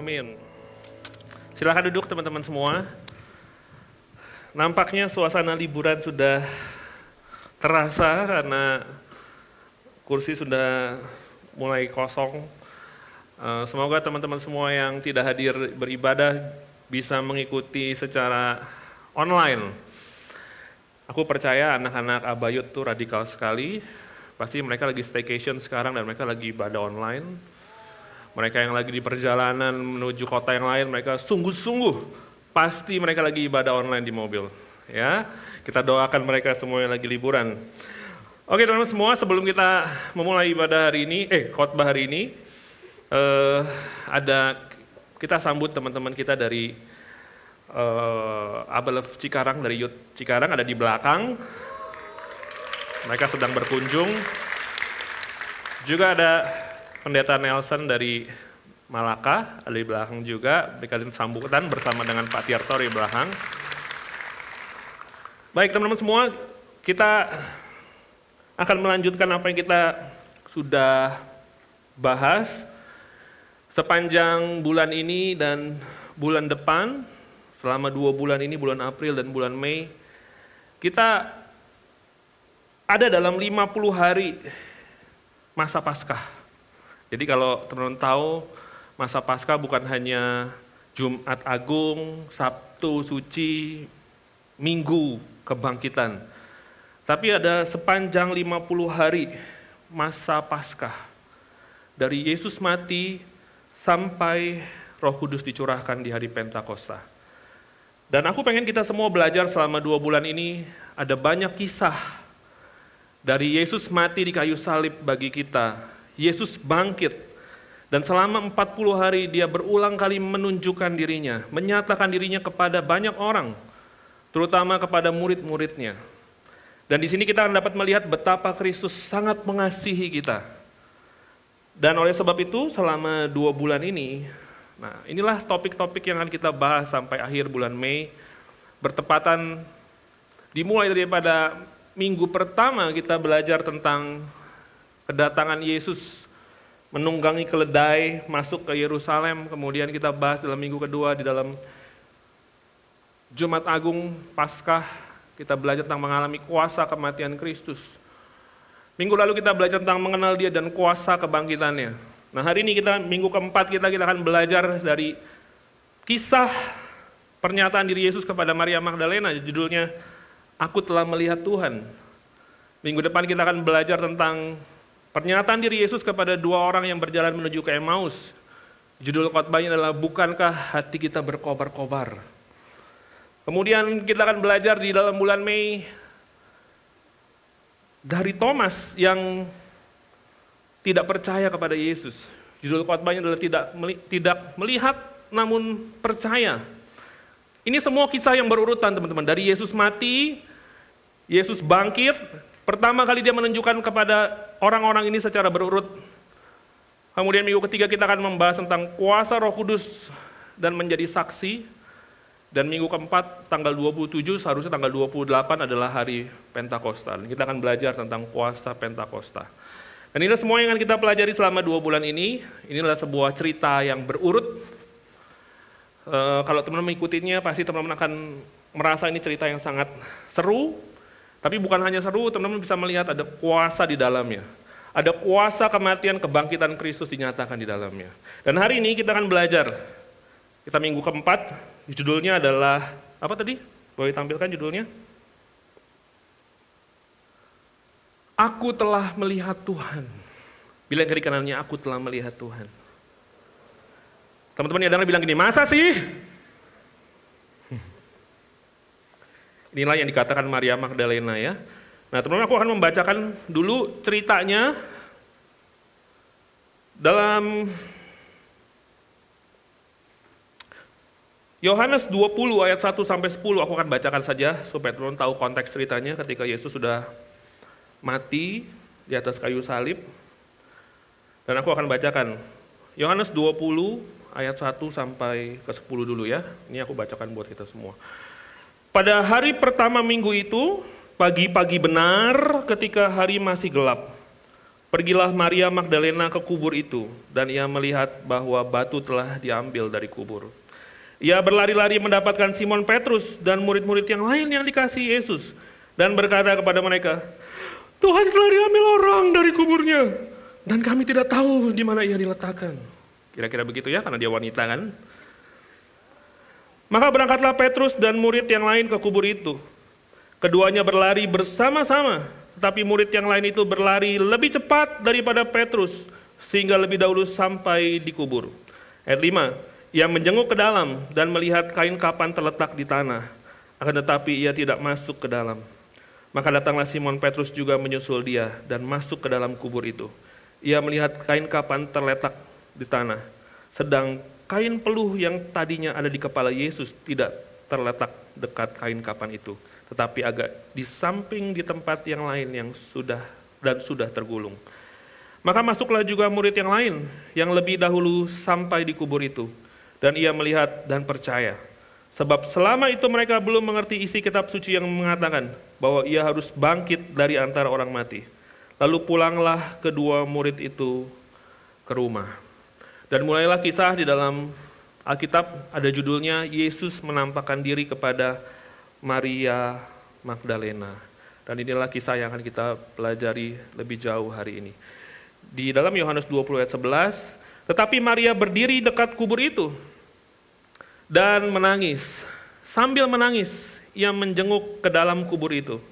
Amin. Silahkan duduk teman-teman semua. Nampaknya suasana liburan sudah terasa karena kursi sudah mulai kosong. Eh, semoga teman-teman semua yang tidak hadir beribadah bisa mengikuti secara online. Aku percaya anak-anak Abayut tuh radikal sekali. Pasti mereka lagi staycation sekarang dan mereka lagi ibadah online mereka yang lagi di perjalanan menuju kota yang lain, mereka sungguh-sungguh pasti mereka lagi ibadah online di mobil. Ya, kita doakan mereka semua yang lagi liburan. Oke teman-teman semua, sebelum kita memulai ibadah hari ini, eh khotbah hari ini, eh, ada kita sambut teman-teman kita dari eh, Cikarang, dari Yud Cikarang ada di belakang. Mereka sedang berkunjung. Juga ada Pendeta Nelson dari Malaka, di belakang juga, berikan sambutan bersama dengan Pak Tirto di belakang. Baik teman-teman semua, kita akan melanjutkan apa yang kita sudah bahas sepanjang bulan ini dan bulan depan, selama dua bulan ini, bulan April dan bulan Mei, kita ada dalam 50 hari masa Paskah. Jadi kalau teman-teman tahu masa Paskah bukan hanya Jumat Agung, Sabtu Suci, Minggu kebangkitan. Tapi ada sepanjang 50 hari masa Paskah. Dari Yesus mati sampai Roh Kudus dicurahkan di hari Pentakosta. Dan aku pengen kita semua belajar selama dua bulan ini ada banyak kisah dari Yesus mati di kayu salib bagi kita Yesus bangkit dan selama 40 hari dia berulang kali menunjukkan dirinya, menyatakan dirinya kepada banyak orang, terutama kepada murid-muridnya. Dan di sini kita akan dapat melihat betapa Kristus sangat mengasihi kita. Dan oleh sebab itu selama dua bulan ini, nah inilah topik-topik yang akan kita bahas sampai akhir bulan Mei, bertepatan dimulai daripada minggu pertama kita belajar tentang kedatangan Yesus menunggangi keledai masuk ke Yerusalem, kemudian kita bahas dalam minggu kedua di dalam Jumat Agung Paskah, kita belajar tentang mengalami kuasa kematian Kristus. Minggu lalu kita belajar tentang mengenal dia dan kuasa kebangkitannya. Nah hari ini kita minggu keempat kita kita akan belajar dari kisah pernyataan diri Yesus kepada Maria Magdalena, judulnya Aku telah melihat Tuhan. Minggu depan kita akan belajar tentang Pernyataan diri Yesus kepada dua orang yang berjalan menuju ke Emmaus. Judul khotbahnya adalah Bukankah hati kita berkobar-kobar? Kemudian kita akan belajar di dalam bulan Mei dari Thomas yang tidak percaya kepada Yesus. Judul khotbahnya adalah tidak tidak melihat namun percaya. Ini semua kisah yang berurutan teman-teman. Dari Yesus mati, Yesus bangkit, Pertama kali dia menunjukkan kepada orang-orang ini secara berurut. Kemudian minggu ketiga kita akan membahas tentang kuasa roh kudus dan menjadi saksi. Dan minggu keempat tanggal 27 seharusnya tanggal 28 adalah hari Pentakosta. Kita akan belajar tentang kuasa Pentakosta. Dan inilah semua yang akan kita pelajari selama dua bulan ini. Inilah sebuah cerita yang berurut. E, kalau teman-teman mengikutinya pasti teman-teman akan merasa ini cerita yang sangat seru, tapi bukan hanya seru, teman-teman bisa melihat ada kuasa di dalamnya. Ada kuasa kematian kebangkitan Kristus dinyatakan di dalamnya. Dan hari ini kita akan belajar. Kita minggu keempat, judulnya adalah, apa tadi? Boleh tampilkan judulnya? Aku telah melihat Tuhan. Bilang kiri kanannya, aku telah melihat Tuhan. Teman-teman yang bilang gini, masa sih? Inilah yang dikatakan Maria Magdalena ya. Nah teman-teman aku akan membacakan dulu ceritanya dalam Yohanes 20 ayat 1 sampai 10 aku akan bacakan saja supaya teman-teman tahu konteks ceritanya ketika Yesus sudah mati di atas kayu salib. Dan aku akan bacakan Yohanes 20 ayat 1 sampai ke 10 dulu ya. Ini aku bacakan buat kita semua. Pada hari pertama minggu itu, pagi-pagi benar ketika hari masih gelap, Pergilah Maria Magdalena ke kubur itu, dan ia melihat bahwa batu telah diambil dari kubur. Ia berlari-lari mendapatkan Simon Petrus dan murid-murid yang lain yang dikasih Yesus, dan berkata kepada mereka, Tuhan telah diambil orang dari kuburnya, dan kami tidak tahu di mana ia diletakkan. Kira-kira begitu ya, karena dia wanita kan. Maka berangkatlah Petrus dan murid yang lain ke kubur itu. Keduanya berlari bersama-sama, tetapi murid yang lain itu berlari lebih cepat daripada Petrus, sehingga lebih dahulu sampai di kubur. Ayat 5, ia menjenguk ke dalam dan melihat kain kapan terletak di tanah, akan tetapi ia tidak masuk ke dalam. Maka datanglah Simon Petrus juga menyusul dia dan masuk ke dalam kubur itu. Ia melihat kain kapan terletak di tanah, sedang kain peluh yang tadinya ada di kepala Yesus tidak terletak dekat kain kapan itu, tetapi agak di samping di tempat yang lain yang sudah dan sudah tergulung. Maka masuklah juga murid yang lain yang lebih dahulu sampai di kubur itu, dan ia melihat dan percaya. Sebab selama itu mereka belum mengerti isi kitab suci yang mengatakan bahwa ia harus bangkit dari antara orang mati. Lalu pulanglah kedua murid itu ke rumah. Dan mulailah kisah di dalam Alkitab ada judulnya Yesus menampakkan diri kepada Maria Magdalena. Dan inilah kisah yang akan kita pelajari lebih jauh hari ini. Di dalam Yohanes 20 ayat 11, tetapi Maria berdiri dekat kubur itu dan menangis. Sambil menangis, ia menjenguk ke dalam kubur itu.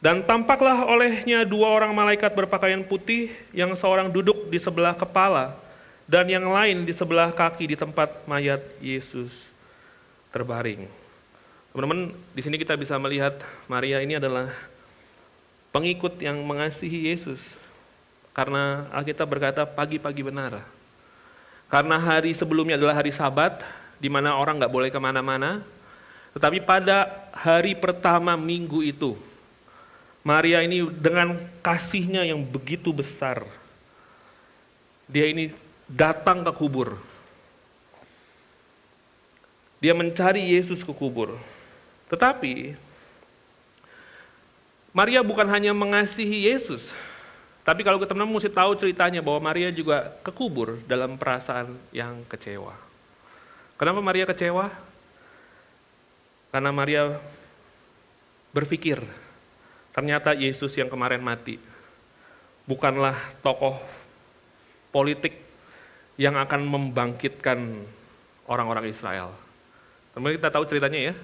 Dan tampaklah olehnya dua orang malaikat berpakaian putih yang seorang duduk di sebelah kepala dan yang lain di sebelah kaki di tempat mayat Yesus terbaring. Teman-teman, di sini kita bisa melihat Maria ini adalah pengikut yang mengasihi Yesus. Karena Alkitab berkata pagi-pagi benar. Karena hari sebelumnya adalah hari sabat, di mana orang nggak boleh ke mana-mana. Tetapi pada hari pertama minggu itu, Maria ini dengan kasihnya yang begitu besar, dia ini datang ke kubur. Dia mencari Yesus ke kubur. Tetapi Maria bukan hanya mengasihi Yesus, tapi kalau kita mesti tahu ceritanya bahwa Maria juga ke kubur dalam perasaan yang kecewa. Kenapa Maria kecewa? Karena Maria berpikir, ternyata Yesus yang kemarin mati bukanlah tokoh politik yang akan membangkitkan orang-orang Israel. Teman kita tahu ceritanya ya.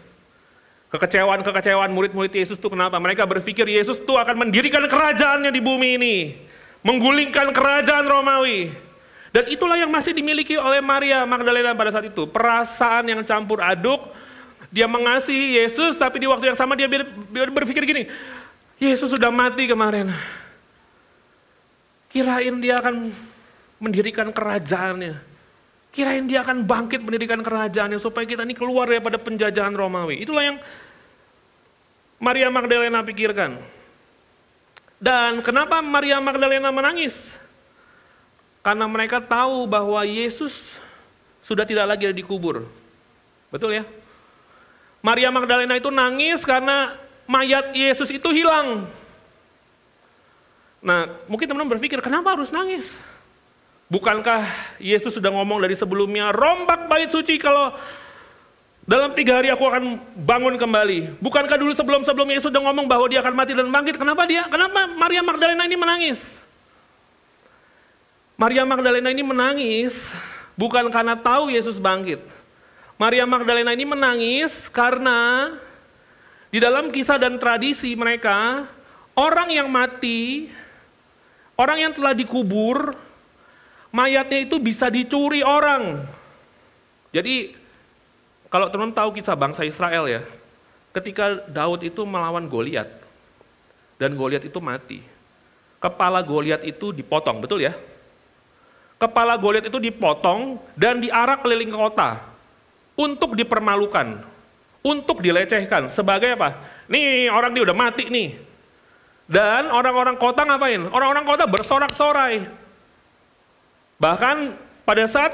Kekecewaan-kekecewaan murid-murid Yesus itu kenapa? Mereka berpikir Yesus itu akan mendirikan kerajaannya di bumi ini. Menggulingkan kerajaan Romawi. Dan itulah yang masih dimiliki oleh Maria Magdalena pada saat itu. Perasaan yang campur aduk. Dia mengasihi Yesus, tapi di waktu yang sama dia berpikir gini, Yesus sudah mati kemarin. Kirain dia akan mendirikan kerajaannya. Kirain dia akan bangkit mendirikan kerajaannya supaya kita ini keluar daripada penjajahan Romawi. Itulah yang Maria Magdalena pikirkan. Dan kenapa Maria Magdalena menangis? Karena mereka tahu bahwa Yesus sudah tidak lagi ada di kubur. Betul ya? Maria Magdalena itu nangis karena mayat Yesus itu hilang. Nah, mungkin teman-teman berpikir, kenapa harus nangis? Bukankah Yesus sudah ngomong dari sebelumnya, rombak bait suci kalau dalam tiga hari aku akan bangun kembali. Bukankah dulu sebelum-sebelum Yesus sudah ngomong bahwa dia akan mati dan bangkit? Kenapa dia? Kenapa Maria Magdalena ini menangis? Maria Magdalena ini menangis bukan karena tahu Yesus bangkit. Maria Magdalena ini menangis karena di dalam kisah dan tradisi mereka, orang yang mati, orang yang telah dikubur, mayatnya itu bisa dicuri orang. Jadi kalau teman tahu kisah bangsa Israel ya, ketika Daud itu melawan Goliat dan Goliat itu mati. Kepala Goliat itu dipotong, betul ya? Kepala Goliat itu dipotong dan diarak keliling kota untuk dipermalukan, untuk dilecehkan sebagai apa? Nih orang dia udah mati nih. Dan orang-orang kota ngapain? Orang-orang kota bersorak-sorai Bahkan pada saat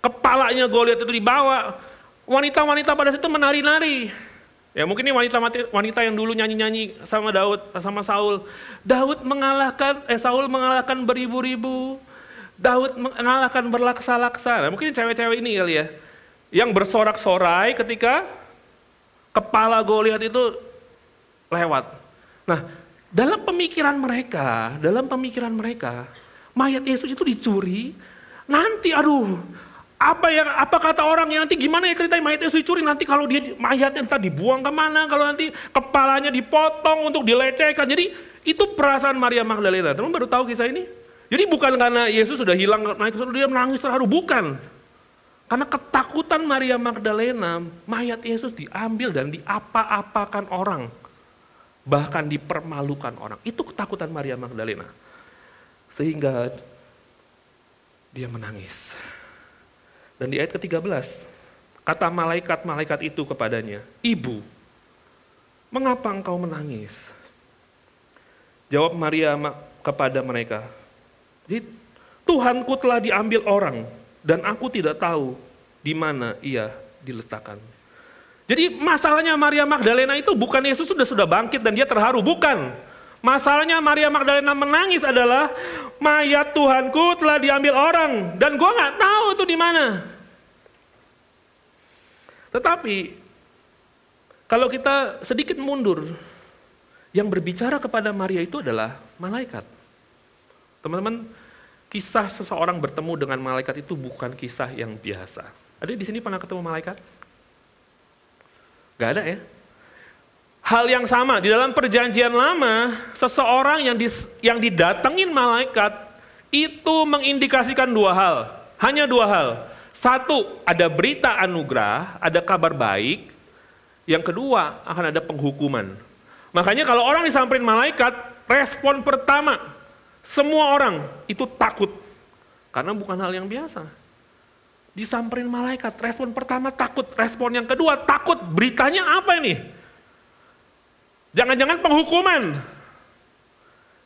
kepalanya Goliat itu dibawa, wanita-wanita pada situ menari-nari. Ya mungkin ini wanita wanita yang dulu nyanyi-nyanyi sama Daud sama Saul. Daud mengalahkan eh Saul mengalahkan beribu-ribu. Daud mengalahkan berlaksa-laksa. Nah, mungkin cewek-cewek ini kali ya. Yang bersorak-sorai ketika kepala Goliat itu lewat. Nah, dalam pemikiran mereka, dalam pemikiran mereka, mayat Yesus itu dicuri. Nanti aduh, apa yang apa kata orang yang nanti gimana ya ceritain mayat Yesus dicuri? Nanti kalau dia mayatnya entah dibuang ke mana kalau nanti kepalanya dipotong untuk dilecehkan. Jadi itu perasaan Maria Magdalena. Teman baru tahu kisah ini? Jadi bukan karena Yesus sudah hilang naik dia menangis terharu. Bukan. Karena ketakutan Maria Magdalena mayat Yesus diambil dan diapa-apakan orang. Bahkan dipermalukan orang. Itu ketakutan Maria Magdalena sehingga dia menangis. Dan di ayat ke-13, kata malaikat-malaikat itu kepadanya, Ibu, mengapa engkau menangis? Jawab Maria kepada mereka, Tuhanku telah diambil orang dan aku tidak tahu di mana ia diletakkan. Jadi masalahnya Maria Magdalena itu bukan Yesus sudah sudah bangkit dan dia terharu, bukan. Masalahnya Maria Magdalena menangis adalah mayat Tuhanku telah diambil orang dan gue nggak tahu itu di mana. Tetapi kalau kita sedikit mundur, yang berbicara kepada Maria itu adalah malaikat. Teman-teman, kisah seseorang bertemu dengan malaikat itu bukan kisah yang biasa. Ada di sini pernah ketemu malaikat? Gak ada ya? Hal yang sama di dalam perjanjian lama, seseorang yang, dis, yang didatengin malaikat itu mengindikasikan dua hal. Hanya dua hal. Satu, ada berita anugerah, ada kabar baik. Yang kedua, akan ada penghukuman. Makanya kalau orang disamperin malaikat, respon pertama, semua orang itu takut. Karena bukan hal yang biasa. Disamperin malaikat, respon pertama takut, respon yang kedua takut. Beritanya apa ini? Jangan-jangan penghukuman.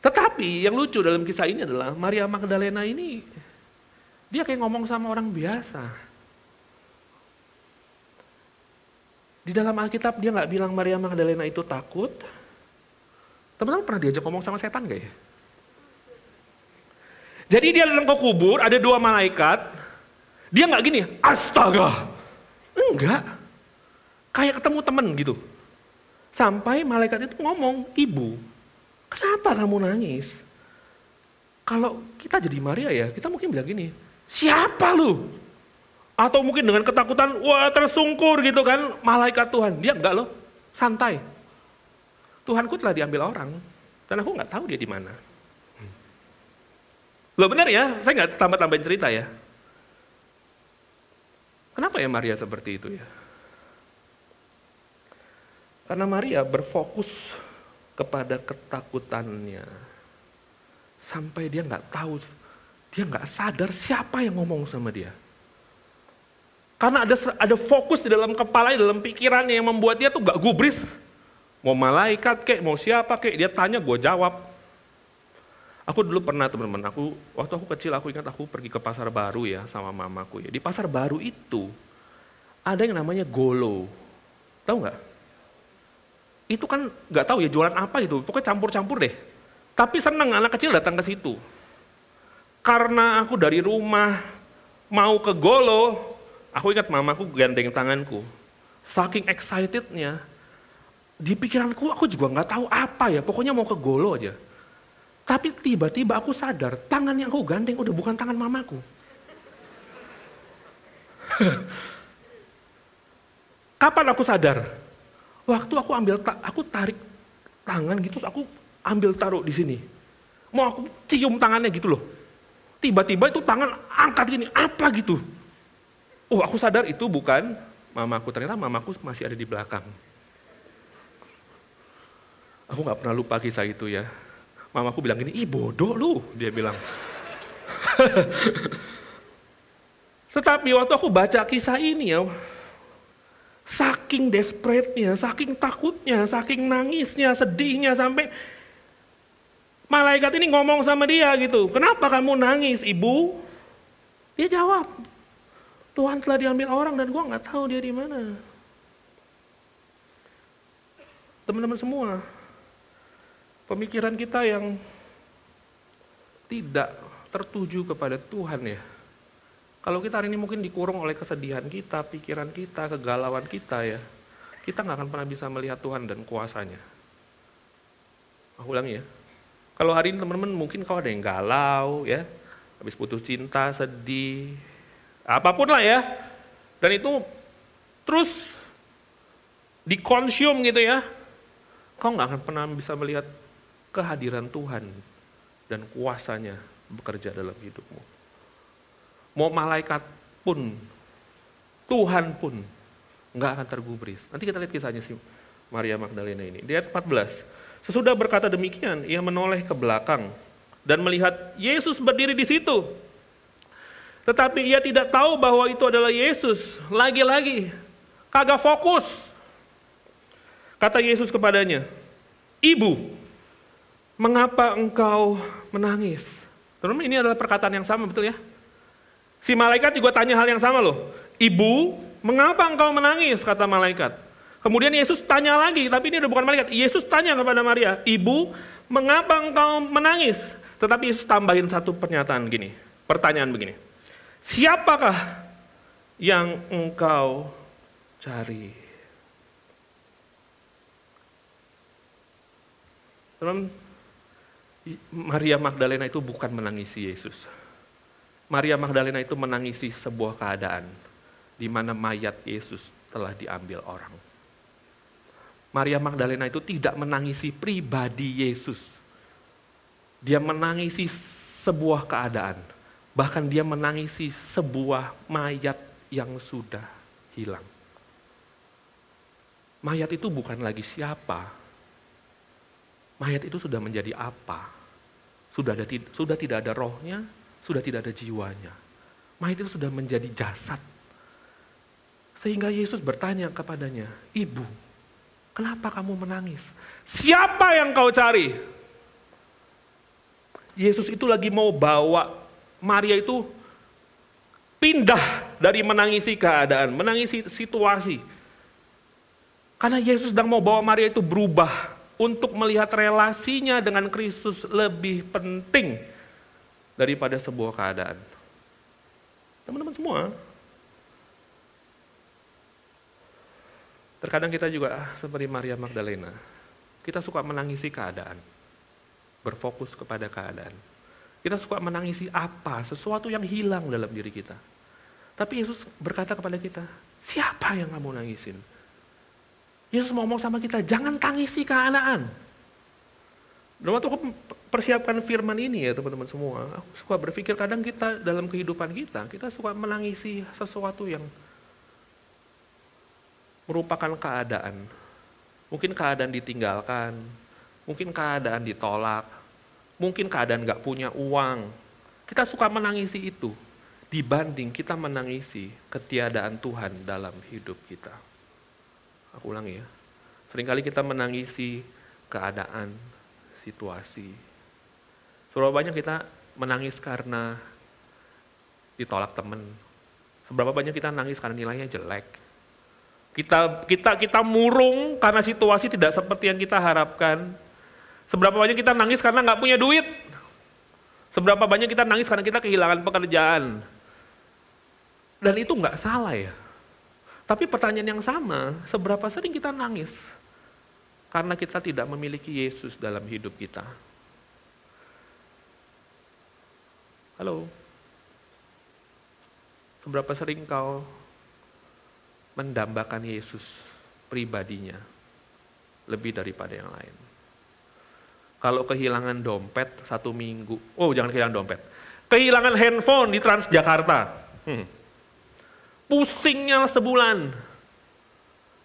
Tetapi yang lucu dalam kisah ini adalah Maria Magdalena ini dia kayak ngomong sama orang biasa. Di dalam Alkitab dia nggak bilang Maria Magdalena itu takut. Teman-teman pernah diajak ngomong sama setan gak ya? Jadi dia datang ke kubur, ada dua malaikat. Dia nggak gini, astaga. Enggak. Kayak ketemu temen gitu. Sampai malaikat itu ngomong, ibu, kenapa kamu nangis? Kalau kita jadi Maria ya, kita mungkin bilang gini, Siapa lu? Atau mungkin dengan ketakutan, wah tersungkur gitu kan, malaikat Tuhan. Dia enggak loh, santai. Tuhanku telah diambil orang, dan aku nggak tahu dia di mana. Loh benar ya, saya nggak tambah-tambahin cerita ya. Kenapa ya Maria seperti itu ya? Karena Maria berfokus kepada ketakutannya. Sampai dia nggak tahu dia nggak sadar siapa yang ngomong sama dia. Karena ada ada fokus di dalam kepala, di dalam pikirannya yang membuat dia tuh gak gubris. Mau malaikat kek, mau siapa kek, dia tanya gue jawab. Aku dulu pernah teman-teman, aku waktu aku kecil aku ingat aku pergi ke pasar baru ya sama mamaku ya. Di pasar baru itu ada yang namanya golo. Tahu nggak? Itu kan nggak tahu ya jualan apa itu, pokoknya campur-campur deh. Tapi seneng anak kecil datang ke situ. Karena aku dari rumah mau ke Golo, aku ingat mamaku gandeng tanganku. Saking excitednya, di pikiranku aku juga nggak tahu apa ya, pokoknya mau ke Golo aja. Tapi tiba-tiba aku sadar, tangan yang aku gandeng udah bukan tangan mamaku. Kapan aku sadar? Waktu aku ambil, aku tarik tangan gitu, aku ambil taruh di sini. Mau aku cium tangannya gitu loh. Tiba-tiba itu tangan angkat gini, apa gitu. Oh aku sadar itu bukan mamaku, ternyata mamaku masih ada di belakang. Aku gak pernah lupa kisah itu ya. Mamaku bilang gini, ih bodoh lu, dia bilang. Tetapi waktu aku baca kisah ini ya, saking desperate-nya, saking takutnya, saking nangisnya, sedihnya, sampai Malaikat ini ngomong sama dia gitu, kenapa kamu nangis ibu? Dia jawab, Tuhan telah diambil orang dan gue nggak tahu dia di mana. teman-teman semua, pemikiran kita yang tidak tertuju kepada Tuhan ya. Kalau kita hari ini mungkin dikurung oleh kesedihan kita, pikiran kita, kegalauan kita ya, kita nggak akan pernah bisa melihat Tuhan dan kuasanya. Aku ulangi ya. Kalau hari ini teman-teman mungkin kau ada yang galau ya, habis putus cinta, sedih, apa pun lah ya. Dan itu terus dikonsum gitu ya, kau nggak akan pernah bisa melihat kehadiran Tuhan dan kuasanya bekerja dalam hidupmu. Mau malaikat pun, Tuhan pun nggak akan tergubris. Nanti kita lihat kisahnya si Maria Magdalena ini. Di ayat 14, sesudah berkata demikian, ia menoleh ke belakang dan melihat Yesus berdiri di situ. Tetapi ia tidak tahu bahwa itu adalah Yesus. Lagi-lagi, kagak fokus. Kata Yesus kepadanya, Ibu, mengapa engkau menangis? Teman-teman ini adalah perkataan yang sama betul ya? Si malaikat juga tanya hal yang sama loh. Ibu, mengapa engkau menangis? Kata malaikat. Kemudian Yesus tanya lagi, tapi ini udah bukan malaikat. Yesus tanya kepada Maria, Ibu, mengapa engkau menangis? Tetapi Yesus tambahin satu pernyataan gini, pertanyaan begini. Siapakah yang engkau cari? Maria Magdalena itu bukan menangisi Yesus. Maria Magdalena itu menangisi sebuah keadaan di mana mayat Yesus telah diambil orang. Maria Magdalena itu tidak menangisi pribadi Yesus. Dia menangisi sebuah keadaan. Bahkan dia menangisi sebuah mayat yang sudah hilang. Mayat itu bukan lagi siapa. Mayat itu sudah menjadi apa? Sudah, ada, sudah tidak ada rohnya, sudah tidak ada jiwanya. Mayat itu sudah menjadi jasad. Sehingga Yesus bertanya kepadanya, Ibu, kenapa kamu menangis? Siapa yang kau cari? Yesus itu lagi mau bawa Maria itu pindah dari menangisi keadaan, menangisi situasi. Karena Yesus sedang mau bawa Maria itu berubah untuk melihat relasinya dengan Kristus lebih penting daripada sebuah keadaan. Teman-teman semua, terkadang kita juga ah, seperti Maria Magdalena, kita suka menangisi keadaan, berfokus kepada keadaan. Kita suka menangisi apa, sesuatu yang hilang dalam diri kita. Tapi Yesus berkata kepada kita, siapa yang kamu nangisin? Yesus ngomong sama kita, jangan tangisi keadaan. Dan waktu aku persiapkan firman ini ya teman-teman semua, aku suka berpikir kadang kita dalam kehidupan kita, kita suka menangisi sesuatu yang merupakan keadaan. Mungkin keadaan ditinggalkan, mungkin keadaan ditolak, mungkin keadaan gak punya uang. Kita suka menangisi itu dibanding kita menangisi ketiadaan Tuhan dalam hidup kita. Aku ulangi ya. Seringkali kita menangisi keadaan, situasi. Seberapa banyak kita menangis karena ditolak teman. Seberapa banyak kita nangis karena nilainya jelek. Kita kita kita murung karena situasi tidak seperti yang kita harapkan. Seberapa banyak kita nangis karena nggak punya duit. Seberapa banyak kita nangis karena kita kehilangan pekerjaan. Dan itu nggak salah ya. Tapi pertanyaan yang sama, seberapa sering kita nangis karena kita tidak memiliki Yesus dalam hidup kita. Halo. Seberapa sering kau mendambakan Yesus pribadinya lebih daripada yang lain? Kalau kehilangan dompet satu minggu, oh jangan kehilangan dompet. Kehilangan handphone di Transjakarta. Hmm. Pusingnya sebulan.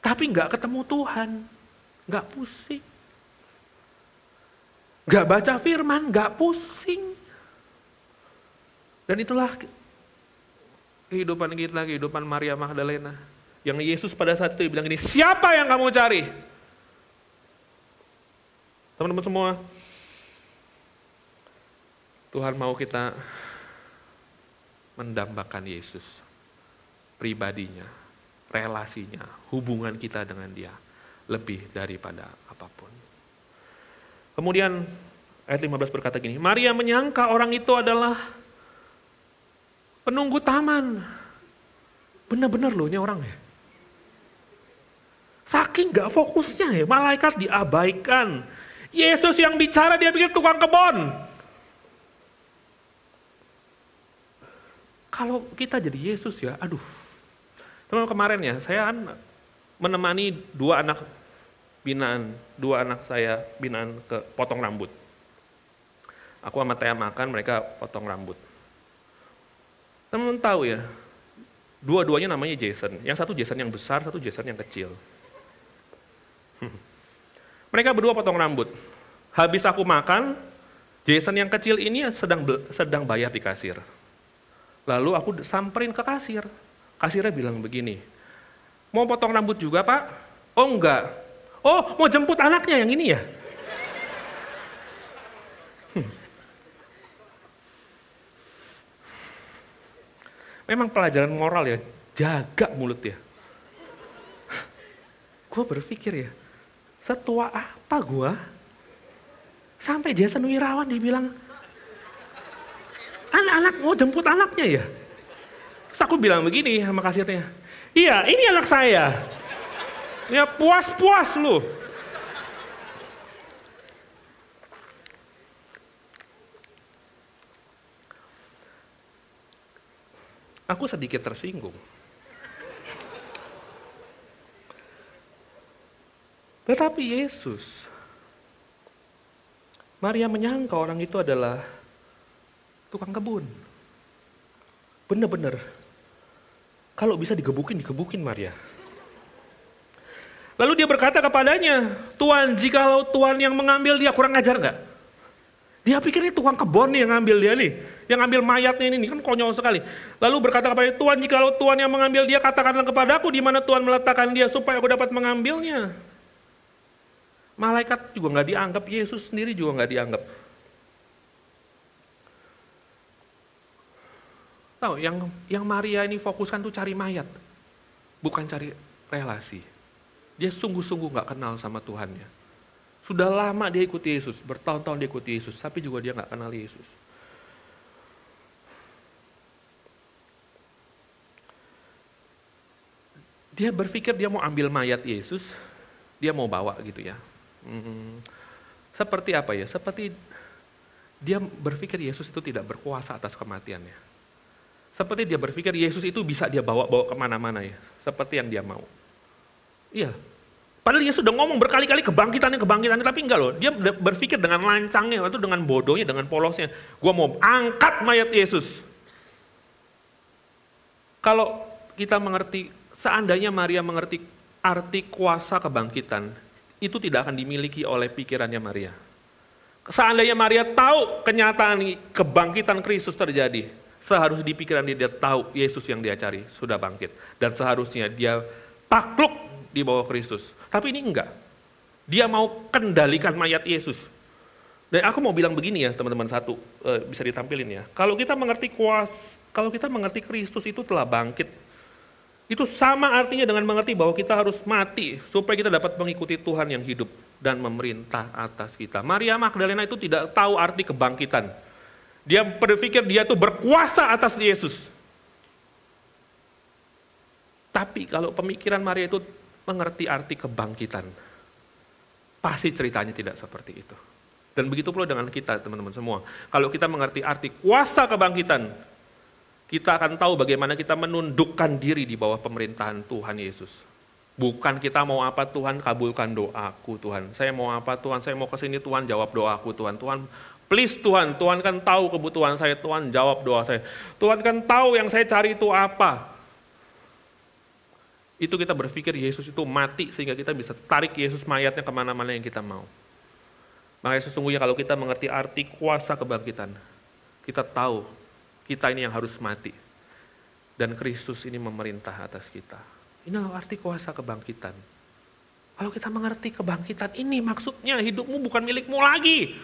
Tapi nggak ketemu Tuhan nggak pusing. Nggak baca firman, nggak pusing. Dan itulah kehidupan kita, kehidupan Maria Magdalena. Yang Yesus pada saat itu bilang ini, siapa yang kamu cari? Teman-teman semua, Tuhan mau kita mendambakan Yesus, pribadinya, relasinya, hubungan kita dengan dia lebih daripada apa pun. Kemudian ayat 15 berkata gini, Maria menyangka orang itu adalah penunggu taman. Benar-benar loh ini orang ya. Saking gak fokusnya ya, malaikat diabaikan. Yesus yang bicara dia pikir tukang kebon. Kalau kita jadi Yesus ya, aduh. Teman kemarin ya, saya kan menemani dua anak binaan, dua anak saya binaan ke potong rambut. Aku sama Tia makan, mereka potong rambut. Teman-teman tahu ya, dua-duanya namanya Jason. Yang satu Jason yang besar, satu Jason yang kecil. Mereka berdua potong rambut. Habis aku makan, Jason yang kecil ini sedang sedang bayar di kasir. Lalu aku samperin ke kasir. Kasirnya bilang begini, mau potong rambut juga pak? Oh enggak. Oh mau jemput anaknya yang ini ya? Hmm. Memang pelajaran moral ya, jaga mulut ya. Gue berpikir ya, setua apa gue? Sampai Jason Wirawan dibilang, anak-anak mau jemput anaknya ya. Terus aku bilang begini sama kasirnya, iya ini anak saya. Ya puas-puas lu. Aku sedikit tersinggung. Tetapi Yesus, Maria menyangka orang itu adalah tukang kebun. Bener-bener. Kalau bisa digebukin, digebukin Maria. Lalu dia berkata kepadanya, Tuhan, jikalau Tuhan yang mengambil dia kurang ajar nggak? Dia pikir ini tukang kebun nih yang ngambil dia nih. Yang ngambil mayatnya ini, kan konyol sekali. Lalu berkata kepada Tuhan, jikalau Tuhan yang mengambil dia, katakanlah kepadaku di mana Tuhan meletakkan dia supaya aku dapat mengambilnya. Malaikat juga nggak dianggap, Yesus sendiri juga nggak dianggap. Tahu, yang yang Maria ini fokuskan tuh cari mayat, bukan cari relasi. Dia sungguh-sungguh nggak kenal sama Tuhannya. Sudah lama dia ikuti Yesus, bertahun-tahun dia ikuti Yesus, tapi juga dia nggak kenal Yesus. Dia berpikir dia mau ambil mayat Yesus, dia mau bawa gitu ya. Hmm, seperti apa ya? Seperti dia berpikir Yesus itu tidak berkuasa atas kematiannya. Seperti dia berpikir Yesus itu bisa dia bawa-bawa ke mana-mana ya. Seperti yang dia mau. Iya. Padahal dia sudah ngomong berkali-kali kebangkitannya, kebangkitannya. Tapi enggak loh. Dia berpikir dengan lancangnya, itu dengan bodohnya, dengan polosnya. Gua mau angkat mayat Yesus. Kalau kita mengerti, seandainya Maria mengerti arti kuasa kebangkitan, itu tidak akan dimiliki oleh pikirannya Maria. Seandainya Maria tahu kenyataan kebangkitan Kristus terjadi, seharusnya di pikiran dia, dia tahu Yesus yang dia cari sudah bangkit. Dan seharusnya dia takluk di bawah Kristus. Tapi ini enggak. Dia mau kendalikan mayat Yesus. Dan aku mau bilang begini ya teman-teman satu, eh, bisa ditampilin ya. Kalau kita mengerti kuas, kalau kita mengerti Kristus itu telah bangkit, itu sama artinya dengan mengerti bahwa kita harus mati supaya kita dapat mengikuti Tuhan yang hidup dan memerintah atas kita. Maria Magdalena itu tidak tahu arti kebangkitan. Dia berpikir dia tuh berkuasa atas Yesus. Tapi kalau pemikiran Maria itu mengerti arti kebangkitan, pasti ceritanya tidak seperti itu. Dan begitu pula dengan kita teman-teman semua. Kalau kita mengerti arti kuasa kebangkitan, kita akan tahu bagaimana kita menundukkan diri di bawah pemerintahan Tuhan Yesus. Bukan kita mau apa Tuhan kabulkan doaku Tuhan. Saya mau apa Tuhan, saya mau ke sini Tuhan jawab doaku Tuhan. Tuhan please Tuhan, Tuhan kan tahu kebutuhan saya, Tuhan jawab doa saya. Tuhan kan tahu yang saya cari itu apa. Itu kita berpikir Yesus itu mati sehingga kita bisa tarik Yesus mayatnya ke mana-mana yang kita mau. Makanya sesungguhnya kalau kita mengerti arti kuasa kebangkitan, kita tahu kita ini yang harus mati. Dan Kristus ini memerintah atas kita. Inilah arti kuasa kebangkitan. Kalau kita mengerti kebangkitan ini maksudnya hidupmu bukan milikmu lagi.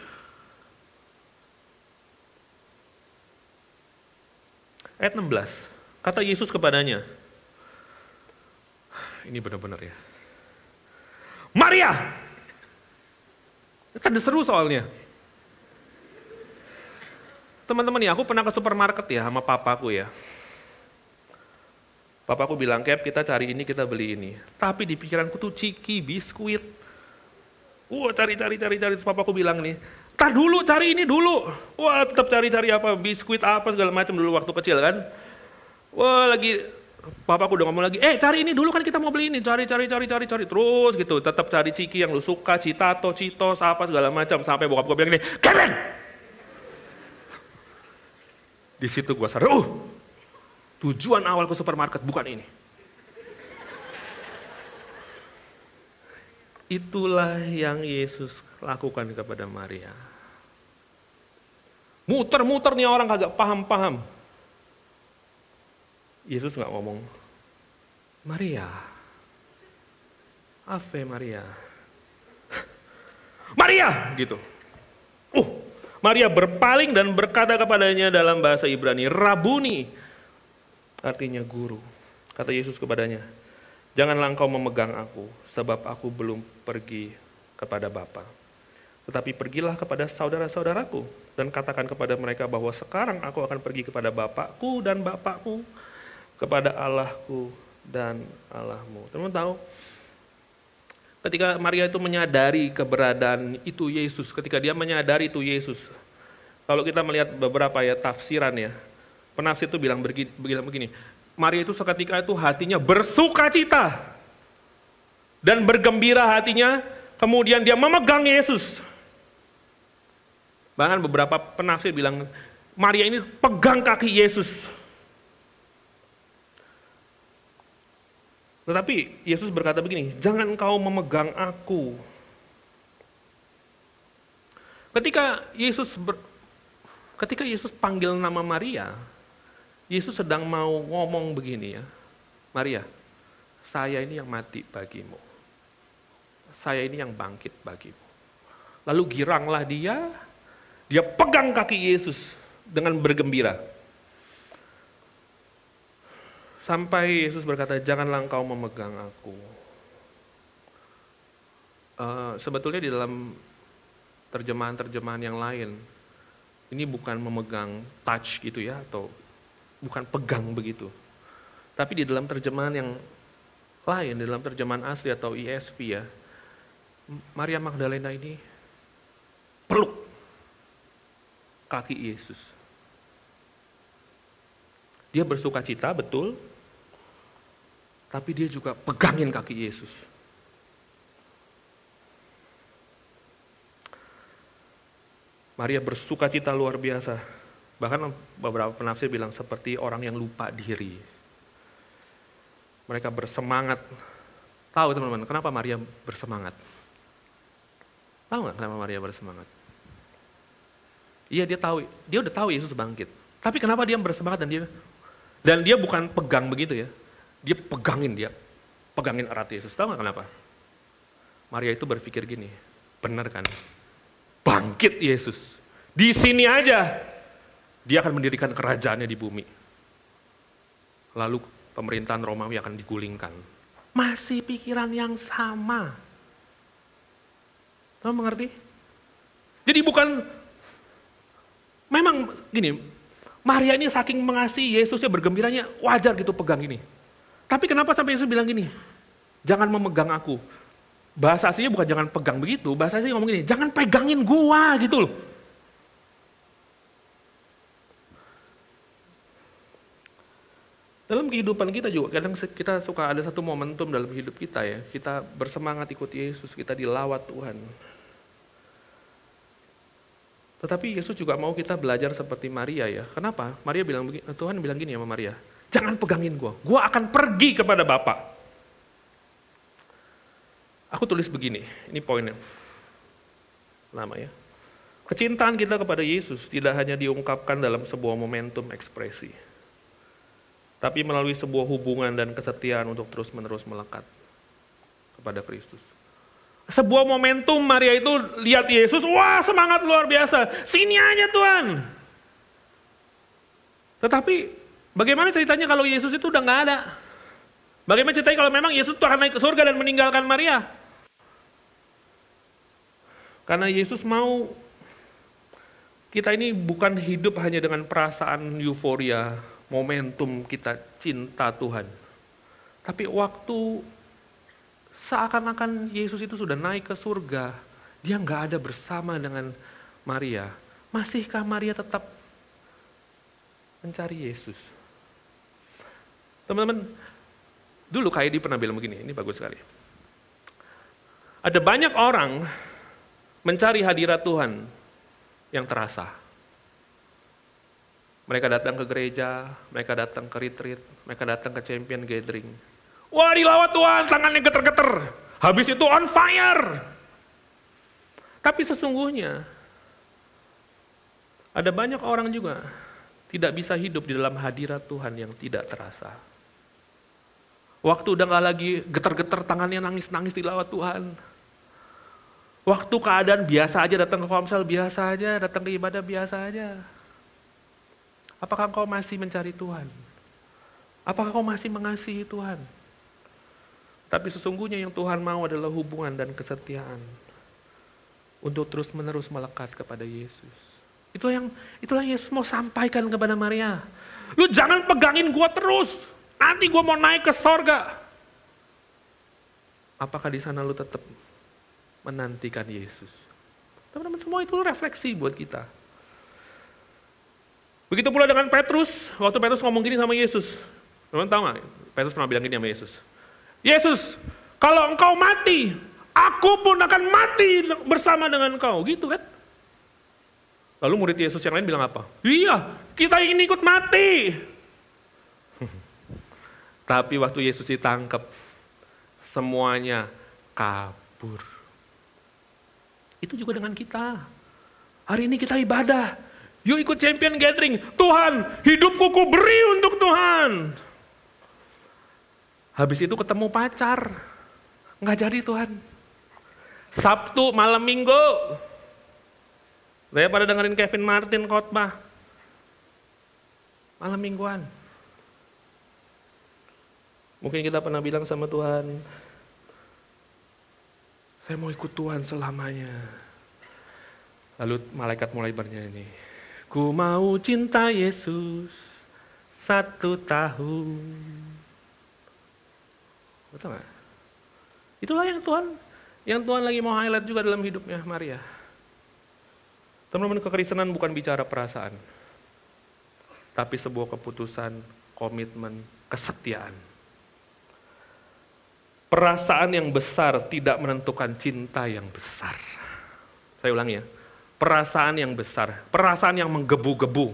Ayat 16, kata Yesus kepadanya, ini benar-benar ya. Maria. Kan seru soalnya. Teman-teman ya, aku pernah ke supermarket ya sama papaku ya. Papaku bilang, Cap kita cari ini, kita beli ini. Tapi di pikiranku tuh ciki, biskuit. Wah cari, cari, cari, cari. Terus papaku bilang nih, tak dulu cari ini dulu. Wah tetap cari-cari apa, biskuit apa segala macam dulu waktu kecil kan. Wah lagi, papaku udah ngomong lagi, eh cari ini dulu kan kita mau beli ini. Cari, cari, cari, cari, cari. Terus gitu, tetap cari ciki yang lu suka, citato, citos, apa segala macam. Sampai bokap gue bilang gini, Kevin, di situ gue sadar, oh tujuan awal ke supermarket bukan ini. Itulah yang Yesus lakukan kepada Maria. Muter-muter nih orang kagak paham-paham. Yesus nggak ngomong, Maria, Ave Maria. Maria, gitu. Uh, Maria berpaling dan berkata kepadanya dalam bahasa Ibrani, Rabuni, artinya guru. Kata Yesus kepadanya, janganlah engkau memegang aku, sebab aku belum pergi kepada Bapa. Tetapi pergilah kepada saudara-saudaraku dan katakan kepada mereka bahwa sekarang aku akan pergi kepada Bapakku dan Bapakmu, kepada Allahku dan Allahmu. Teman-teman tahu, Ketika Maria itu menyadari keberadaan itu Yesus, ketika dia menyadari itu Yesus. Kalau kita melihat beberapa ya tafsiran ya, penafsir itu bilang begini, begini Maria itu seketika itu hatinya bersuka cita dan bergembira hatinya, kemudian dia memegang Yesus. Bahkan beberapa penafsir bilang Maria ini pegang kaki Yesus. Tetapi Yesus berkata begini, jangan kau memegang aku. Ketika Yesus ber, ketika Yesus panggil nama Maria, Yesus sedang mau ngomong begini ya, Maria, saya ini yang mati bagimu. Saya ini yang bangkit bagimu. Lalu giranglah dia, dia pegang kaki Yesus dengan bergembira. Sampai Yesus berkata, janganlah engkau memegang aku. Uh, sebetulnya di dalam terjemahan-terjemahan yang lain, ini bukan memegang touch gitu ya, atau bukan pegang begitu. Tapi di dalam terjemahan yang lain, di dalam terjemahan asli atau ESV ya, Maria Magdalena ini peluk kaki Yesus. Dia bersuka cita, betul, tapi dia juga pegangin kaki Yesus. Maria bersuka cita luar biasa. Bahkan beberapa penafsir bilang seperti orang yang lupa diri. Mereka bersemangat. Tahu teman-teman, kenapa Maria bersemangat? Tahu nggak kenapa Maria bersemangat? Iya dia tahu, dia udah tahu Yesus bangkit. Tapi kenapa dia bersemangat dan dia dan dia bukan pegang begitu ya, dia pegangin dia, pegangin erat Yesus. Tahu nggak kenapa? Maria itu berpikir gini, benar kan? Bangkit Yesus. Di sini aja dia akan mendirikan kerajaannya di bumi. Lalu pemerintahan Romawi akan digulingkan. Masih pikiran yang sama. Kamu mengerti? Jadi bukan, memang gini, Maria ini saking mengasihi Yesusnya bergembiranya wajar gitu pegang ini. Tapi kenapa sampai Yesus bilang gini? Jangan memegang aku. Bahasa aslinya bukan jangan pegang begitu, bahasa aslinya ngomong gini, jangan pegangin gua gitu loh. Dalam kehidupan kita juga kadang kita suka ada satu momentum dalam hidup kita ya, kita bersemangat ikut Yesus, kita dilawat Tuhan. Tetapi Yesus juga mau kita belajar seperti Maria ya. Kenapa? Maria bilang Tuhan bilang gini sama Maria, Jangan pegangin gue, gue akan pergi kepada Bapak. Aku tulis begini, ini poinnya. Lama ya. Kecintaan kita kepada Yesus tidak hanya diungkapkan dalam sebuah momentum ekspresi, tapi melalui sebuah hubungan dan kesetiaan untuk terus-menerus melekat kepada Kristus. Sebuah momentum Maria itu lihat Yesus, wah semangat luar biasa, sini aja Tuhan. Tetapi Bagaimana ceritanya kalau Yesus itu udah nggak ada? Bagaimana ceritanya kalau memang Yesus itu akan naik ke surga dan meninggalkan Maria? Karena Yesus mau kita ini bukan hidup hanya dengan perasaan euforia, momentum kita cinta Tuhan. Tapi waktu seakan-akan Yesus itu sudah naik ke surga, dia nggak ada bersama dengan Maria. Masihkah Maria tetap mencari Yesus? Teman-teman, dulu kayak di pernah bilang begini, ini bagus sekali. Ada banyak orang mencari hadirat Tuhan yang terasa. Mereka datang ke gereja, mereka datang ke retreat, mereka datang ke champion gathering. Wah dilawat Tuhan, tangannya geter-geter. Habis itu on fire. Tapi sesungguhnya, ada banyak orang juga tidak bisa hidup di dalam hadirat Tuhan yang tidak terasa. Waktu udah gak lagi geter-geter tangannya nangis-nangis di lawat Tuhan. Waktu keadaan biasa aja datang ke komsel biasa aja, datang ke ibadah biasa aja. Apakah kau masih mencari Tuhan? Apakah kau masih mengasihi Tuhan? Tapi sesungguhnya yang Tuhan mau adalah hubungan dan kesetiaan untuk terus-menerus melekat kepada Yesus. Itulah yang itulah Yesus mau sampaikan kepada Maria. Lu jangan pegangin gua terus. Nanti gua mau naik ke sorga. Apakah di sana lu tetap menantikan Yesus. Teman-teman semua itu refleksi buat kita. Begitu pula dengan Petrus, waktu Petrus ngomong gini sama Yesus. Teman-teman tahu nggak? Petrus pernah bilang gini sama Yesus. Yesus, kalau engkau mati, aku pun akan mati bersama dengan engkau. Gitu kan? Lalu murid Yesus yang lain bilang apa? Iya, kita ingin ikut mati. Tapi waktu Yesus ditangkap, semuanya kabur. Itu juga dengan kita. Hari ini kita ibadah. Yuk ikut champion gathering. Tuhan, hidupku ku beri untuk Tuhan. Habis itu ketemu pacar. Nggak jadi Tuhan. Sabtu malam minggu. Saya pada dengerin Kevin Martin khotbah. Malam mingguan. Mungkin kita pernah bilang sama Tuhan, saya mau ikut Tuhan selamanya. Lalu malaikat mulai bernyanyi. Ku mau cinta Yesus satu tahun. Betul gak? Itulah yang Tuhan yang Tuhan lagi mau highlight juga dalam hidupnya Maria. Teman-teman kekristenan bukan bicara perasaan. Tapi sebuah keputusan, komitmen, kesetiaan. Perasaan yang besar tidak menentukan cinta yang besar. Saya ulangi ya. Perasaan yang besar, perasaan yang menggebu-gebu.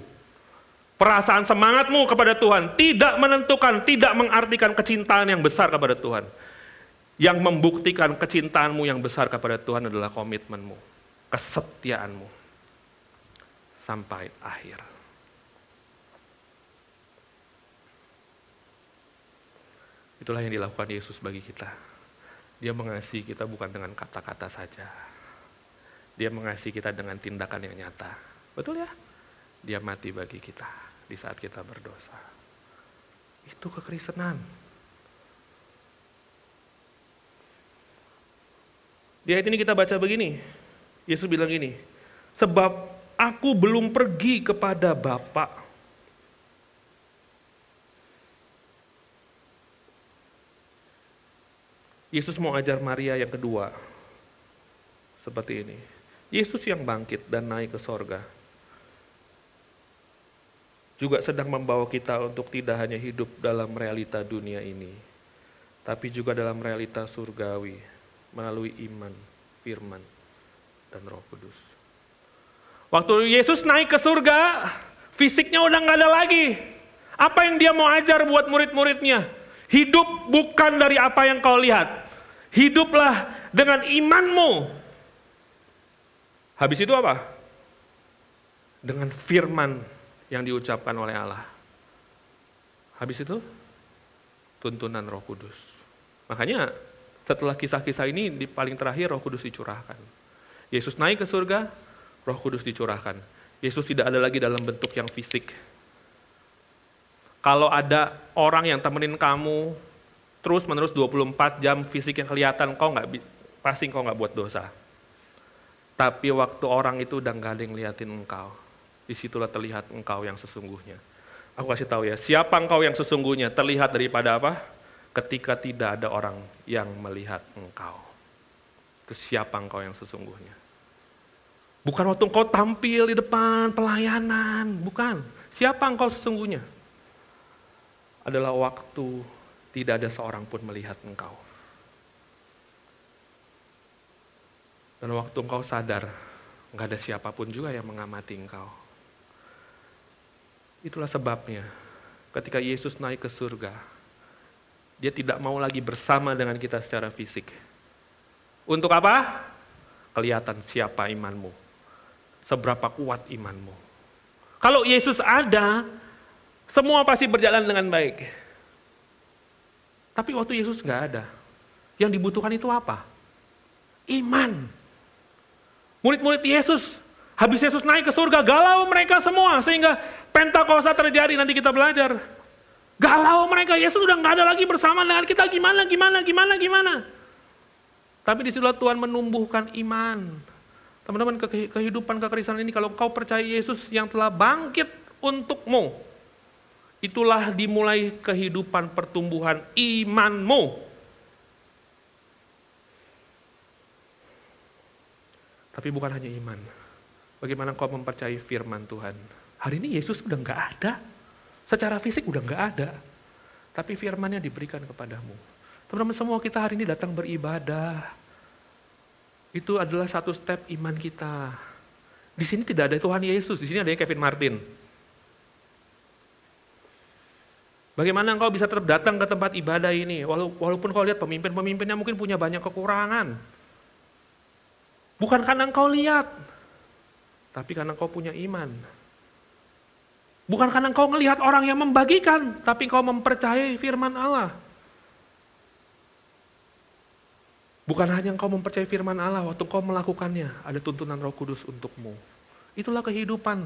Perasaan semangatmu kepada Tuhan tidak menentukan, tidak mengartikan kecintaan yang besar kepada Tuhan. Yang membuktikan kecintaanmu yang besar kepada Tuhan adalah komitmenmu, kesetiaanmu sampai akhir. Itulah yang dilakukan Yesus bagi kita. Dia mengasihi kita bukan dengan kata-kata saja. Dia mengasihi kita dengan tindakan yang nyata. Betul ya? Dia mati bagi kita di saat kita berdosa. Itu kekristenan. Di ayat ini kita baca begini. Yesus bilang gini, sebab aku belum pergi kepada Bapak Yesus mau ajar Maria yang kedua. Seperti ini. Yesus yang bangkit dan naik ke sorga. Juga sedang membawa kita untuk tidak hanya hidup dalam realita dunia ini. Tapi juga dalam realita surgawi. Melalui iman, firman, dan roh kudus. Waktu Yesus naik ke surga, fisiknya udah nggak ada lagi. Apa yang dia mau ajar buat murid-muridnya? Hidup bukan dari apa yang kau lihat, Hiduplah dengan imanmu. Habis itu apa? Dengan firman yang diucapkan oleh Allah. Habis itu tuntunan Roh Kudus. Makanya setelah kisah-kisah ini di paling terakhir Roh Kudus dicurahkan. Yesus naik ke surga, Roh Kudus dicurahkan. Yesus tidak ada lagi dalam bentuk yang fisik. Kalau ada orang yang temenin kamu terus menerus 24 jam fisik yang kelihatan, kau nggak pasti kau nggak buat dosa. Tapi waktu orang itu udah nggak ada yang liatin engkau. Di situlah terlihat engkau yang sesungguhnya. Aku kasih tahu ya, siapa engkau yang sesungguhnya terlihat daripada apa? Ketika tidak ada orang yang melihat engkau. Itu siapa engkau yang sesungguhnya. Bukan waktu engkau tampil di depan pelayanan, bukan. Siapa engkau sesungguhnya? Adalah waktu tidak ada seorang pun melihat engkau. Dan waktu engkau sadar, nggak ada siapa pun juga yang mengamati engkau. Itulah sebabnya ketika Yesus naik ke surga, dia tidak mau lagi bersama dengan kita secara fisik. Untuk apa? Kelihatan siapa imanmu. Seberapa kuat imanmu. Kalau Yesus ada, semua pasti berjalan dengan baik. Tapi waktu Yesus nggak ada, yang dibutuhkan itu apa? Iman. Murid-murid Yesus, habis Yesus naik ke surga, galau mereka semua sehingga Pentakosta terjadi nanti kita belajar. Galau mereka, Yesus sudah nggak ada lagi bersama dengan kita, gimana, gimana, gimana, gimana. Tapi di situlah Tuhan menumbuhkan iman. Teman-teman, kehidupan kekristenan ini kalau kau percaya Yesus yang telah bangkit untukmu, itulah dimulai kehidupan pertumbuhan imanmu. Tapi bukan hanya iman. Bagaimana kau mempercayai firman Tuhan? Hari ini Yesus udah nggak ada. Secara fisik udah nggak ada. Tapi firmannya diberikan kepadamu. Teman-teman semua kita hari ini datang beribadah. Itu adalah satu step iman kita. Di sini tidak ada Tuhan Yesus, di sini ada Kevin Martin. Bagaimana engkau bisa tetap datang ke tempat ibadah ini, walaupun kau lihat pemimpin-pemimpinnya mungkin punya banyak kekurangan. Bukan karena engkau lihat, tapi karena engkau punya iman. Bukan karena engkau melihat orang yang membagikan, tapi engkau mempercayai firman Allah. Bukan hanya engkau mempercayai firman Allah, waktu engkau melakukannya, ada tuntunan roh kudus untukmu. Itulah kehidupan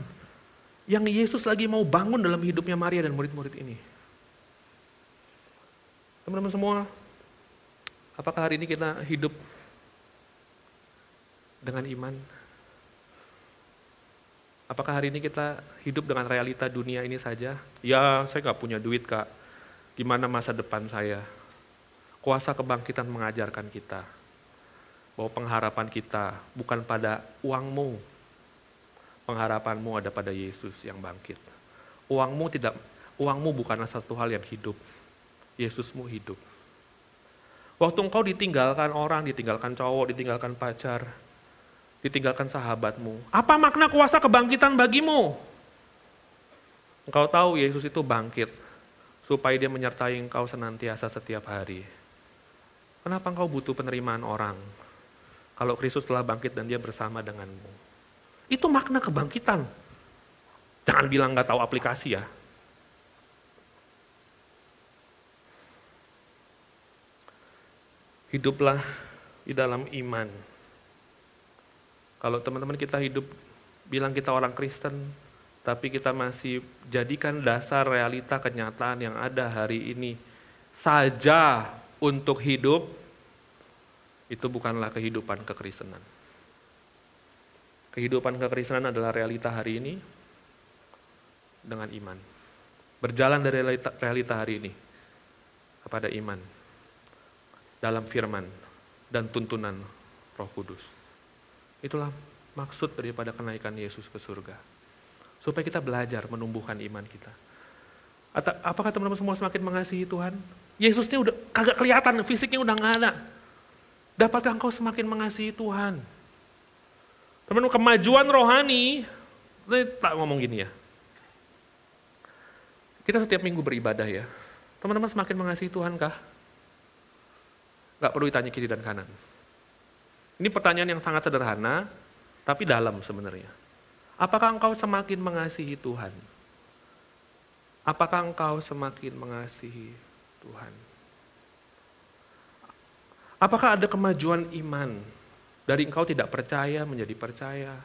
yang Yesus lagi mau bangun dalam hidupnya Maria dan murid-murid ini. Teman-teman semua, apakah hari ini kita hidup dengan iman? Apakah hari ini kita hidup dengan realita dunia ini saja? Ya, saya nggak punya duit kak. Gimana masa depan saya? Kuasa kebangkitan mengajarkan kita bahwa pengharapan kita bukan pada uangmu. Pengharapanmu ada pada Yesus yang bangkit. Uangmu tidak, uangmu bukanlah satu hal yang hidup. Yesusmu hidup. Waktu engkau ditinggalkan orang, ditinggalkan cowok, ditinggalkan pacar, ditinggalkan sahabatmu. Apa makna kuasa kebangkitan bagimu? Engkau tahu Yesus itu bangkit supaya dia menyertai engkau senantiasa setiap hari. Kenapa engkau butuh penerimaan orang? Kalau Kristus telah bangkit dan dia bersama denganmu. Itu makna kebangkitan. Jangan bilang nggak tahu aplikasi ya. Hiduplah di dalam iman kalau teman-teman kita hidup bilang kita orang Kristen, tapi kita masih jadikan dasar realita kenyataan yang ada hari ini saja untuk hidup, itu bukanlah kehidupan kekristenan. Kehidupan kekristenan adalah realita hari ini dengan iman. Berjalan dari realita, realita hari ini kepada iman dalam firman dan tuntunan Roh Kudus. Itulah maksud daripada kenaikan Yesus ke surga. Supaya kita belajar menumbuhkan iman kita. Apakah teman-teman semua semakin mengasihi Tuhan? Yesusnya udah kagak kelihatan, fisiknya udah nggak ada. Dapatkah engkau semakin mengasihi Tuhan? Teman-teman, kemajuan rohani, tak ngomong gini ya. Kita setiap minggu beribadah ya. Teman-teman semakin mengasihi Tuhan kah? Gak perlu ditanya kiri dan kanan. Ini pertanyaan yang sangat sederhana, tapi dalam sebenarnya. Apakah engkau semakin mengasihi Tuhan? Apakah engkau semakin mengasihi Tuhan? Apakah ada kemajuan iman dari engkau tidak percaya menjadi percaya?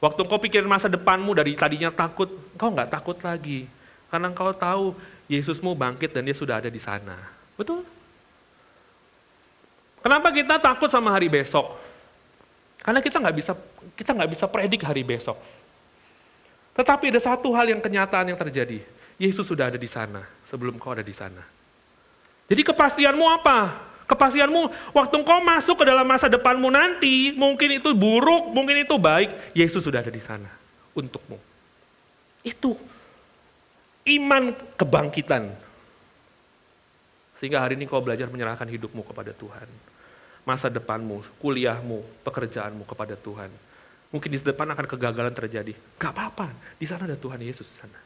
Waktu engkau pikir masa depanmu dari tadinya takut, engkau nggak takut lagi. Karena engkau tahu Yesusmu bangkit dan dia sudah ada di sana. Betul? Kenapa kita takut sama hari besok? Karena kita nggak bisa kita nggak bisa predik hari besok. Tetapi ada satu hal yang kenyataan yang terjadi. Yesus sudah ada di sana sebelum kau ada di sana. Jadi kepastianmu apa? Kepastianmu waktu kau masuk ke dalam masa depanmu nanti, mungkin itu buruk, mungkin itu baik, Yesus sudah ada di sana untukmu. Itu iman kebangkitan. Sehingga hari ini kau belajar menyerahkan hidupmu kepada Tuhan. Masa depanmu, kuliahmu, pekerjaanmu kepada Tuhan. Mungkin di depan akan kegagalan terjadi. Gak apa-apa, di sana ada Tuhan Yesus di sana.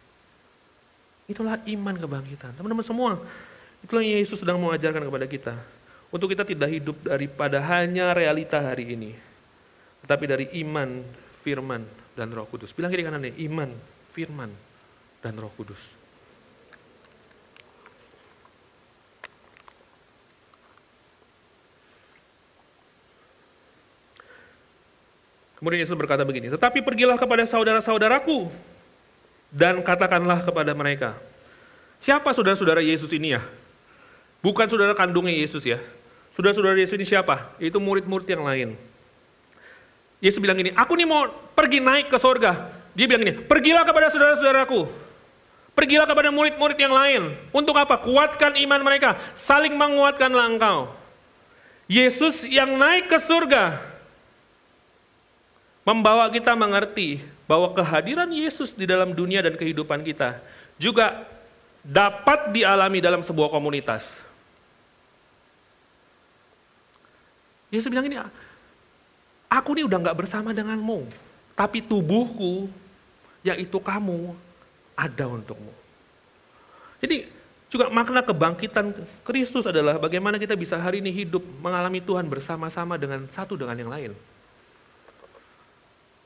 Itulah iman kebangkitan. Teman-teman semua, itulah yang Yesus sedang mengajarkan kepada kita. Untuk kita tidak hidup daripada hanya realita hari ini. Tetapi dari iman, firman, dan roh kudus. Bilang kiri kanannya, iman, firman, dan roh kudus. Kemudian Yesus berkata begini, tetapi pergilah kepada saudara-saudaraku dan katakanlah kepada mereka. Siapa saudara-saudara Yesus ini ya? Bukan saudara kandungnya Yesus ya. Saudara-saudara Yesus ini siapa? Itu murid-murid yang lain. Yesus bilang gini, aku nih mau pergi naik ke sorga. Dia bilang gini, pergilah kepada saudara-saudaraku. Pergilah kepada murid-murid yang lain. Untuk apa? Kuatkan iman mereka. Saling menguatkanlah engkau. Yesus yang naik ke surga, membawa kita mengerti bahwa kehadiran Yesus di dalam dunia dan kehidupan kita juga dapat dialami dalam sebuah komunitas. Yesus bilang ini, aku ini udah nggak bersama denganmu, tapi tubuhku, yaitu kamu, ada untukmu. Jadi juga makna kebangkitan Kristus adalah bagaimana kita bisa hari ini hidup mengalami Tuhan bersama-sama dengan satu dengan yang lain.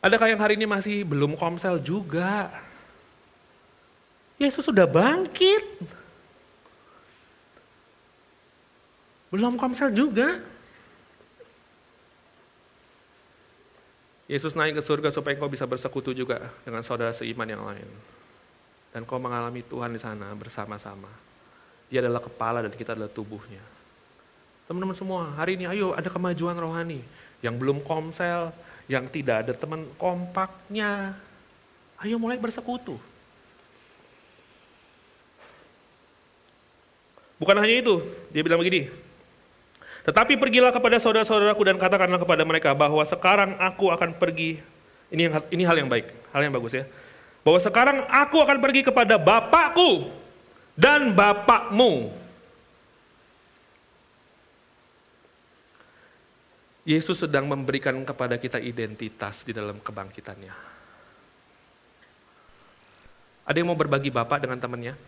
Adakah yang hari ini masih belum komsel juga? Yesus sudah bangkit. Belum komsel juga. Yesus naik ke surga supaya kau bisa bersekutu juga dengan saudara seiman yang lain. Dan kau mengalami Tuhan di sana bersama-sama. Dia adalah kepala dan kita adalah tubuhnya. Teman-teman semua, hari ini ayo ada kemajuan rohani. Yang belum komsel, yang tidak ada teman kompaknya, ayo mulai bersekutu. Bukan hanya itu, dia bilang begini, tetapi pergilah kepada saudara-saudaraku dan katakanlah kepada mereka bahwa sekarang aku akan pergi, ini, ini hal yang baik, hal yang bagus ya, bahwa sekarang aku akan pergi kepada Bapakku dan Bapakmu, Yesus sedang memberikan kepada kita identitas di dalam kebangkitannya. Ada yang mau berbagi bapak dengan temannya?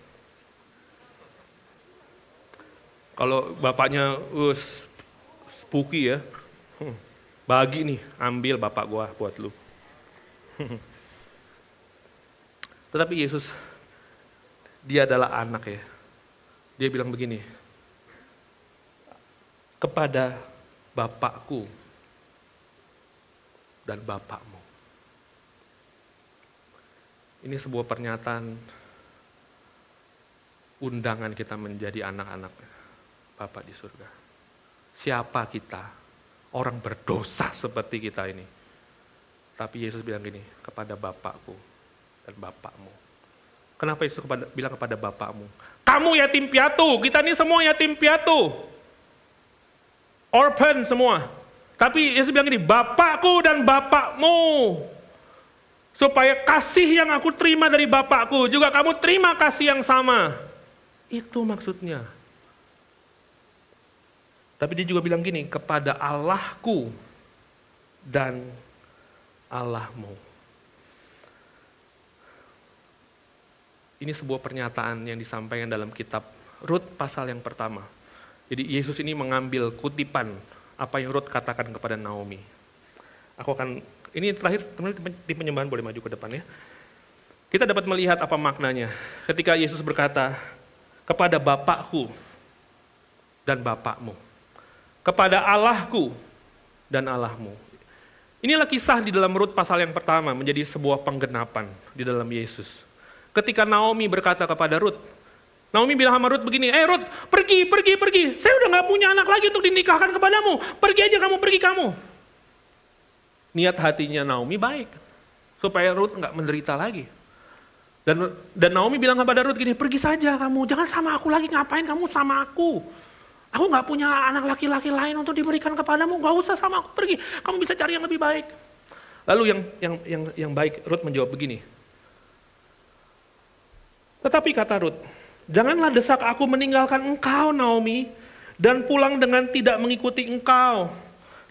Kalau bapaknya uh, spooky ya, hmm, bagi nih, ambil bapak gua buat lu. Tetapi Yesus, dia adalah anak ya. Dia bilang begini, kepada Bapakku dan Bapakmu. Ini sebuah pernyataan undangan kita menjadi anak-anak Bapak di surga. Siapa kita? Orang berdosa seperti kita ini. Tapi Yesus bilang gini, kepada Bapakku dan Bapakmu. Kenapa Yesus kepada, bilang kepada Bapakmu? Kamu yatim piatu, kita ini semua yatim piatu orphan semua. Tapi Yesus bilang ini, Bapakku dan Bapakmu. Supaya kasih yang aku terima dari Bapakku, juga kamu terima kasih yang sama. Itu maksudnya. Tapi dia juga bilang gini, kepada Allahku dan Allahmu. Ini sebuah pernyataan yang disampaikan dalam kitab Rut pasal yang pertama. Jadi Yesus ini mengambil kutipan apa yang Ruth katakan kepada Naomi. Aku akan, ini terakhir teman-teman di penyembahan boleh maju ke depan ya. Kita dapat melihat apa maknanya ketika Yesus berkata kepada Bapakku dan Bapakmu, kepada Allahku dan Allahmu. Inilah kisah di dalam Rut pasal yang pertama menjadi sebuah penggenapan di dalam Yesus. Ketika Naomi berkata kepada Rut, Naomi bilang sama Ruth begini, eh Ruth, pergi, pergi, pergi. Saya udah gak punya anak lagi untuk dinikahkan kepadamu. Pergi aja kamu, pergi kamu. niat hatinya Naomi baik. Supaya Ruth nggak menderita lagi. Dan dan Naomi bilang kepada Ruth gini, pergi saja kamu, jangan sama aku lagi, ngapain kamu sama aku? Aku nggak punya anak laki-laki lain untuk diberikan kepadamu, nggak usah sama aku pergi, kamu bisa cari yang lebih baik. Lalu yang yang yang yang baik Ruth menjawab begini. Tetapi kata Ruth, janganlah desak aku meninggalkan engkau Naomi dan pulang dengan tidak mengikuti engkau.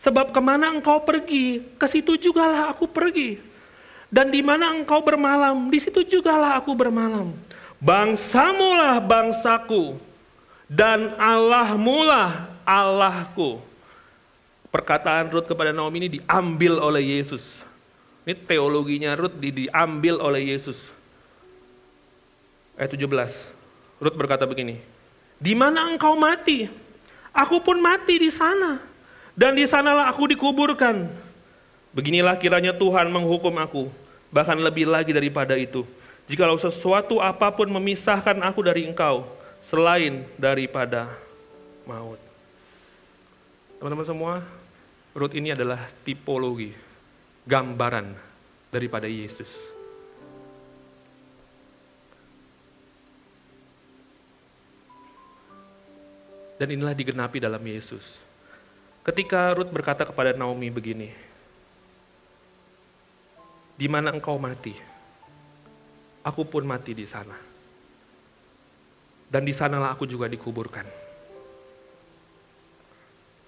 Sebab ke mana engkau pergi, ke situ jugalah aku pergi. Dan di mana engkau bermalam, di situ jugalah aku bermalam. Bangsamulah bangsaku, dan Allahmu lah Allahku. Perkataan Ruth kepada Naomi ini diambil oleh Yesus. Ini teologinya Ruth di, diambil oleh Yesus. Ayat 17, Ruth berkata begini, di mana engkau mati, aku pun mati di sana dan di sanalah aku dikuburkan. Beginilah kiranya Tuhan menghukum aku, bahkan lebih lagi daripada itu. Jikalau sesuatu apa pun memisahkan aku dari engkau, selain daripada maut. Teman-teman semua, Ruth ini adalah tipologi, gambaran daripada Yesus. Dan inilah digenapi dalam Yesus Ketika Ruth berkata kepada Naomi begini, di mana engkau mati, aku pun mati di sana. Dan di sanalah aku juga dikuburkan.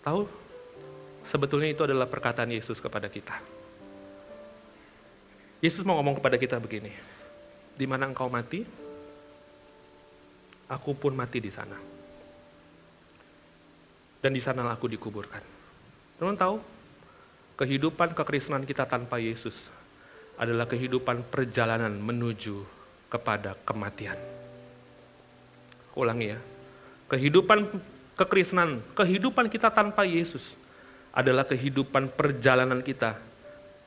Tahu? Sebetulnya itu adalah perkataan Yesus kepada kita. Yesus mau ngomong kepada kita begini, di mana engkau mati, aku pun mati di sana dan di sanalah aku dikuburkan. Teman tahu, kehidupan kekristenan kita tanpa Yesus adalah kehidupan perjalanan menuju kepada kematian. Ulangi ya, kehidupan kekristenan, kehidupan kita tanpa Yesus adalah kehidupan perjalanan kita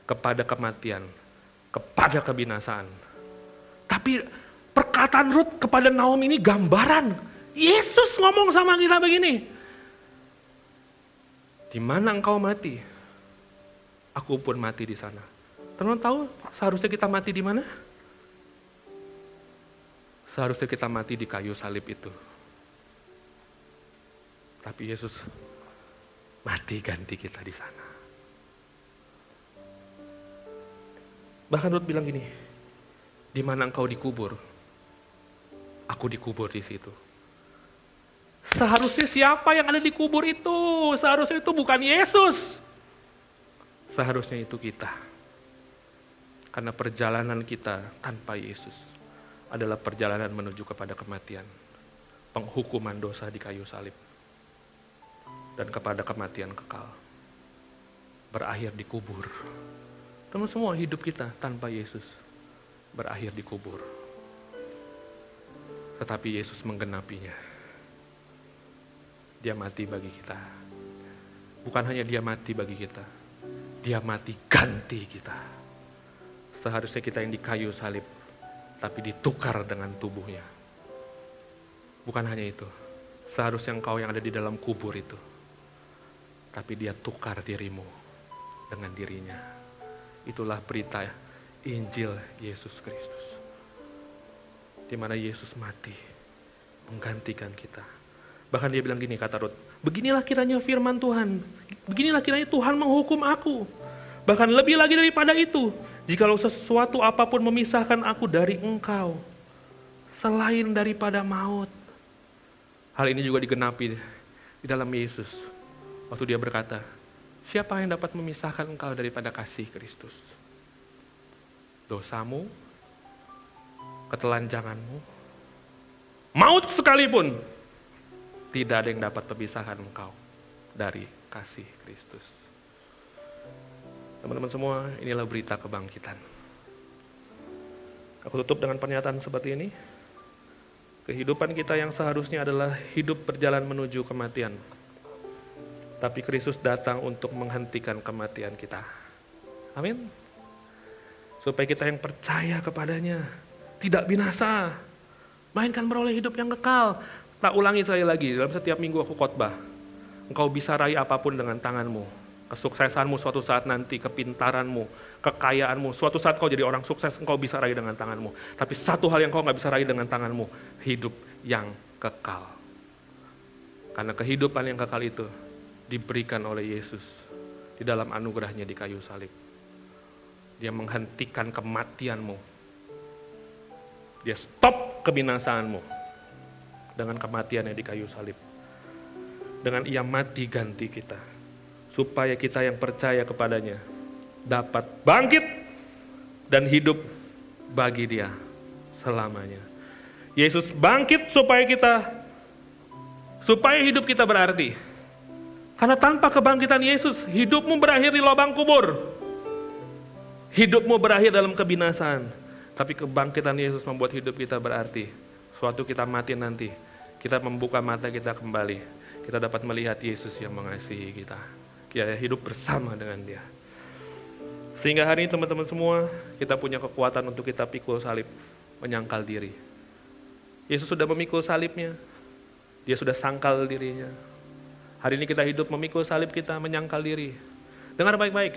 kepada kematian, kepada kebinasaan. Tapi perkataan Ruth kepada Naomi ini gambaran. Yesus ngomong sama kita begini, di mana engkau mati? Aku pun mati di sana. Teman tahu seharusnya kita mati di mana? Seharusnya kita mati di kayu salib itu. Tapi Yesus mati ganti kita di sana. Bahkan Ruth bilang gini, di mana engkau dikubur, aku dikubur di situ. Seharusnya siapa yang ada di kubur itu? Seharusnya itu bukan Yesus. Seharusnya itu kita. Karena perjalanan kita tanpa Yesus adalah perjalanan menuju kepada kematian. Penghukuman dosa di kayu salib. Dan kepada kematian kekal. Berakhir di kubur. Teman semua hidup kita tanpa Yesus berakhir di kubur. Tetapi Yesus menggenapinya dia mati bagi kita. Bukan hanya dia mati bagi kita, dia mati ganti kita. Seharusnya kita yang di kayu salib, tapi ditukar dengan tubuhnya. Bukan hanya itu, seharusnya engkau yang ada di dalam kubur itu, tapi dia tukar dirimu dengan dirinya. Itulah berita Injil Yesus Kristus. Di mana Yesus mati menggantikan kita Bahkan dia bilang gini kata Ruth, beginilah kiranya firman Tuhan, beginilah kiranya Tuhan menghukum aku. Bahkan lebih lagi daripada itu, jikalau sesuatu apa pun memisahkan aku dari engkau, selain daripada maut. Hal ini juga digenapi di dalam Yesus. Waktu dia berkata, siapa yang dapat memisahkan engkau daripada kasih Kristus? Dosamu, ketelanjanganmu, maut sekalipun tidak ada yang dapat memisahkan engkau dari kasih Kristus. Teman-teman semua, inilah berita kebangkitan. Aku tutup dengan pernyataan seperti ini. Kehidupan kita yang seharusnya adalah hidup berjalan menuju kematian. Tapi Kristus datang untuk menghentikan kematian kita. Amin. Supaya kita yang percaya kepadanya tidak binasa, mainkan beroleh hidup yang kekal. Tak ulangi saya lagi, dalam setiap minggu aku khotbah. Engkau bisa raih apa pun dengan tanganmu, Kesuksesanmu suatu saat nanti, kepintaranmu, kekayaanmu. Suatu saat kau jadi orang sukses, engkau bisa raih dengan tanganmu. Tapi satu hal yang kau nggak bisa raih dengan tanganmu, hidup yang kekal. Karena kehidupan yang kekal itu diberikan oleh Yesus di dalam anugerahnya di kayu salib. Dia menghentikan kematianmu. Dia stop kebinasaanmu dengan kematiannya di kayu salib. Dengan ia mati ganti kita supaya kita yang percaya kepadanya dapat bangkit dan hidup bagi dia selamanya. Yesus bangkit supaya kita supaya hidup kita berarti. Karena tanpa kebangkitan Yesus, hidupmu berakhir di lubang kubur. Hidupmu berakhir dalam kebinasaan. Tapi kebangkitan Yesus membuat hidup kita berarti. Suatu kita mati nanti, kita membuka mata kita kembali. Kita dapat melihat Yesus yang mengasihi kita ya hidup bersama dengan dia. Sehingga hari ini teman-teman semua kita punya kekuatan untuk kita pikul salib, menyangkal diri. Yesus sudah memikul salibnya, dia sudah sangkal dirinya. Hari ini kita hidup memikul salib kita, menyangkal diri. Dengar baik-baik.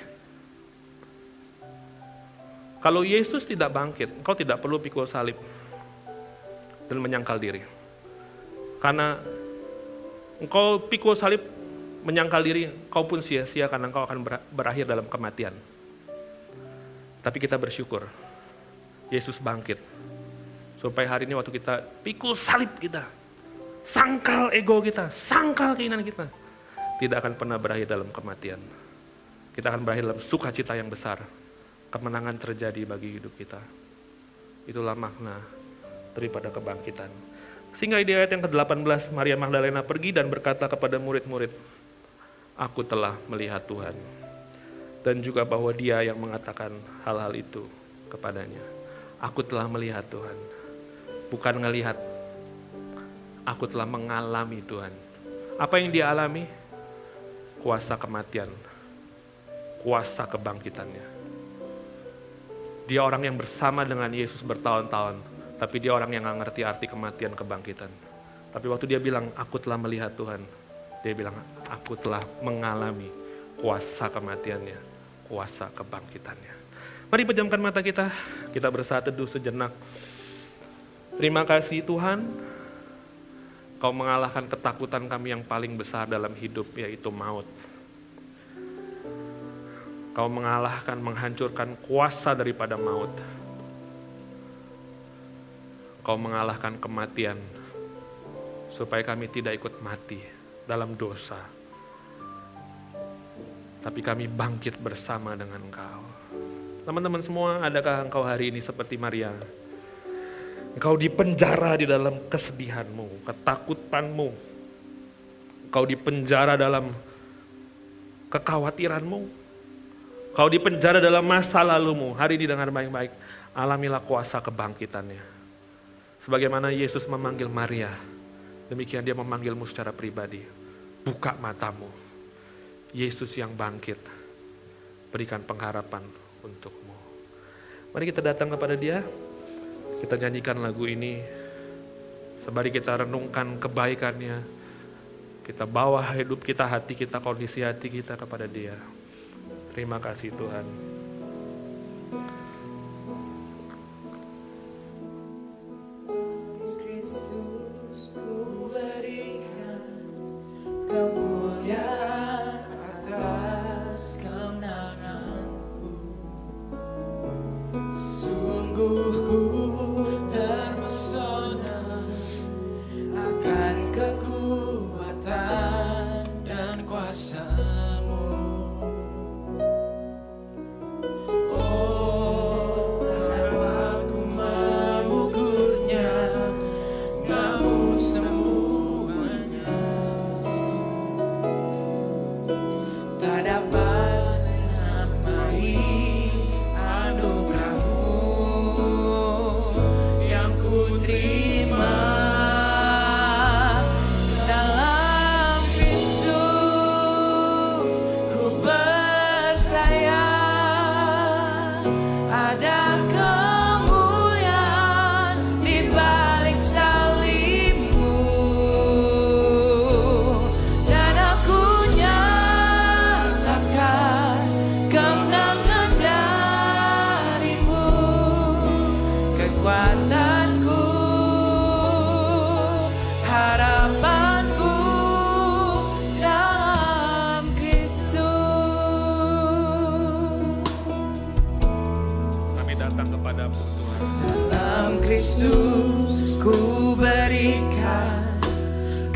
Kalau Yesus tidak bangkit, engkau tidak perlu pikul salib dan menyangkal diri. Karena engkau pikul salib menyangkal diri, kau pun sia-sia karena kau akan berakhir dalam kematian. Tapi kita bersyukur, Yesus bangkit. Supaya hari ini waktu kita pikul salib kita, sangkal ego kita, sangkal keinginan kita, tidak akan pernah berakhir dalam kematian. Kita akan berakhir dalam sukacita yang besar. Kemenangan terjadi bagi hidup kita. Itulah makna daripada kebangkitan. Sehingga di ayat yang ke-18, Maria Magdalena pergi dan berkata kepada murid-murid, aku telah melihat Tuhan. Dan juga bahwa dia yang mengatakan hal-hal itu kepadanya. Aku telah melihat Tuhan. Bukan ngelihat. Aku telah mengalami Tuhan. Apa yang dia alami? Kuasa kematian. Kuasa kebangkitannya. Dia orang yang bersama dengan Yesus bertahun-tahun. Tapi dia orang yang gak ngerti arti kematian kebangkitan. Tapi waktu dia bilang, aku telah melihat Tuhan dia bilang, aku telah mengalami kuasa kematiannya, kuasa kebangkitannya. Mari pejamkan mata kita, kita bersatu teduh sejenak. Terima kasih Tuhan, Kau mengalahkan ketakutan kami yang paling besar dalam hidup, yaitu maut. Kau mengalahkan, menghancurkan kuasa daripada maut. Kau mengalahkan kematian, supaya kami tidak ikut mati dalam dosa. Tapi kami bangkit bersama dengan Engkau. Teman-teman semua, adakah engkau hari ini seperti Maria? Engkau dipenjara di dalam kesedihanmu, ketakutanmu. Engkau dipenjara dalam kekhawatiranmu. Kau dipenjara dalam masa lalumu. Hari ini dengar baik-baik. Alamilah kuasa kebangkitannya. Sebagaimana Yesus memanggil Maria, demikian dia memanggilmu secara pribadi buka matamu. Yesus yang bangkit, berikan pengharapan untukmu. Mari kita datang kepada dia, kita nyanyikan lagu ini, sembari kita renungkan kebaikannya, kita bawa hidup kita, hati kita, kondisi hati kita kepada dia. Terima kasih Tuhan.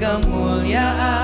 Kemuliaan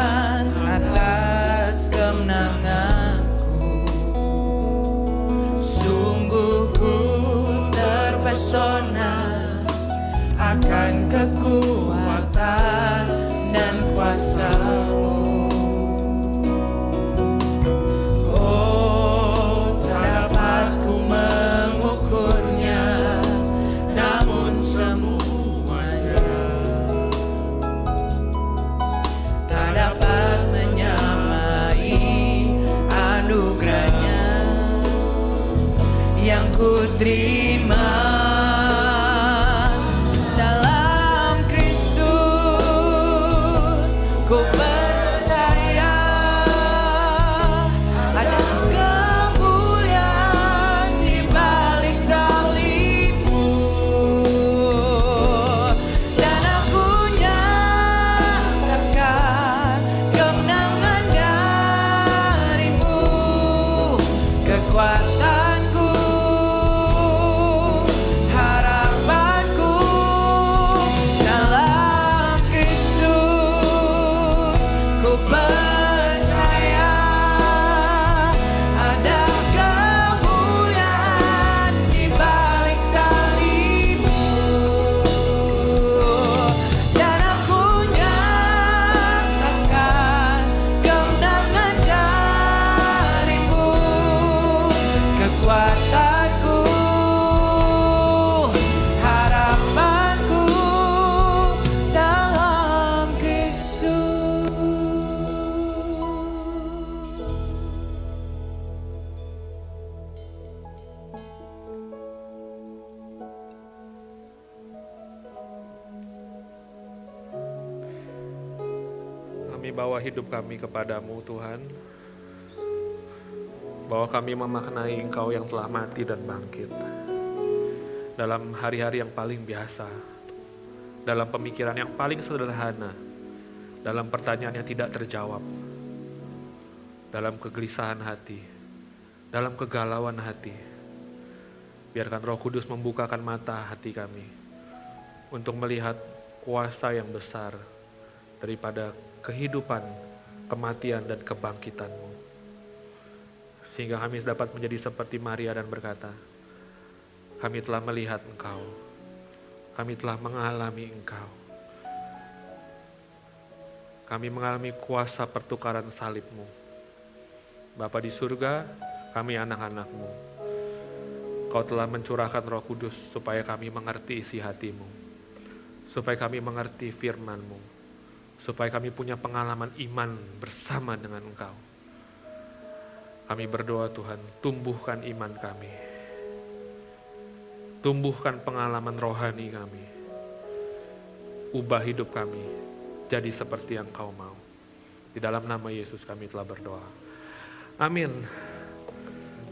hidup kami kepadamu Tuhan. Bahwa kami memaknai Engkau yang telah mati dan bangkit. Dalam hari-hari yang paling biasa. Dalam pemikiran yang paling sederhana. Dalam pertanyaan yang tidak terjawab. Dalam kegelisahan hati. Dalam kegalauan hati. Biarkan roh kudus membukakan mata hati kami. Untuk melihat kuasa yang besar daripada kehidupan, kematian, dan kebangkitanmu. Sehingga kami dapat menjadi seperti Maria dan berkata, kami telah melihat engkau, kami telah mengalami engkau. Kami mengalami kuasa pertukaran salibmu. Bapa di surga, kami anak-anakmu. Kau telah mencurahkan roh kudus supaya kami mengerti isi hatimu. Supaya kami mengerti firmanmu supaya kami punya pengalaman iman bersama dengan Engkau. Kami berdoa Tuhan, tumbuhkan iman kami. Tumbuhkan pengalaman rohani kami. Ubah hidup kami jadi seperti yang Kau mau. Di dalam nama Yesus kami telah berdoa. Amin.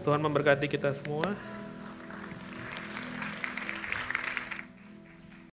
Tuhan memberkati kita semua.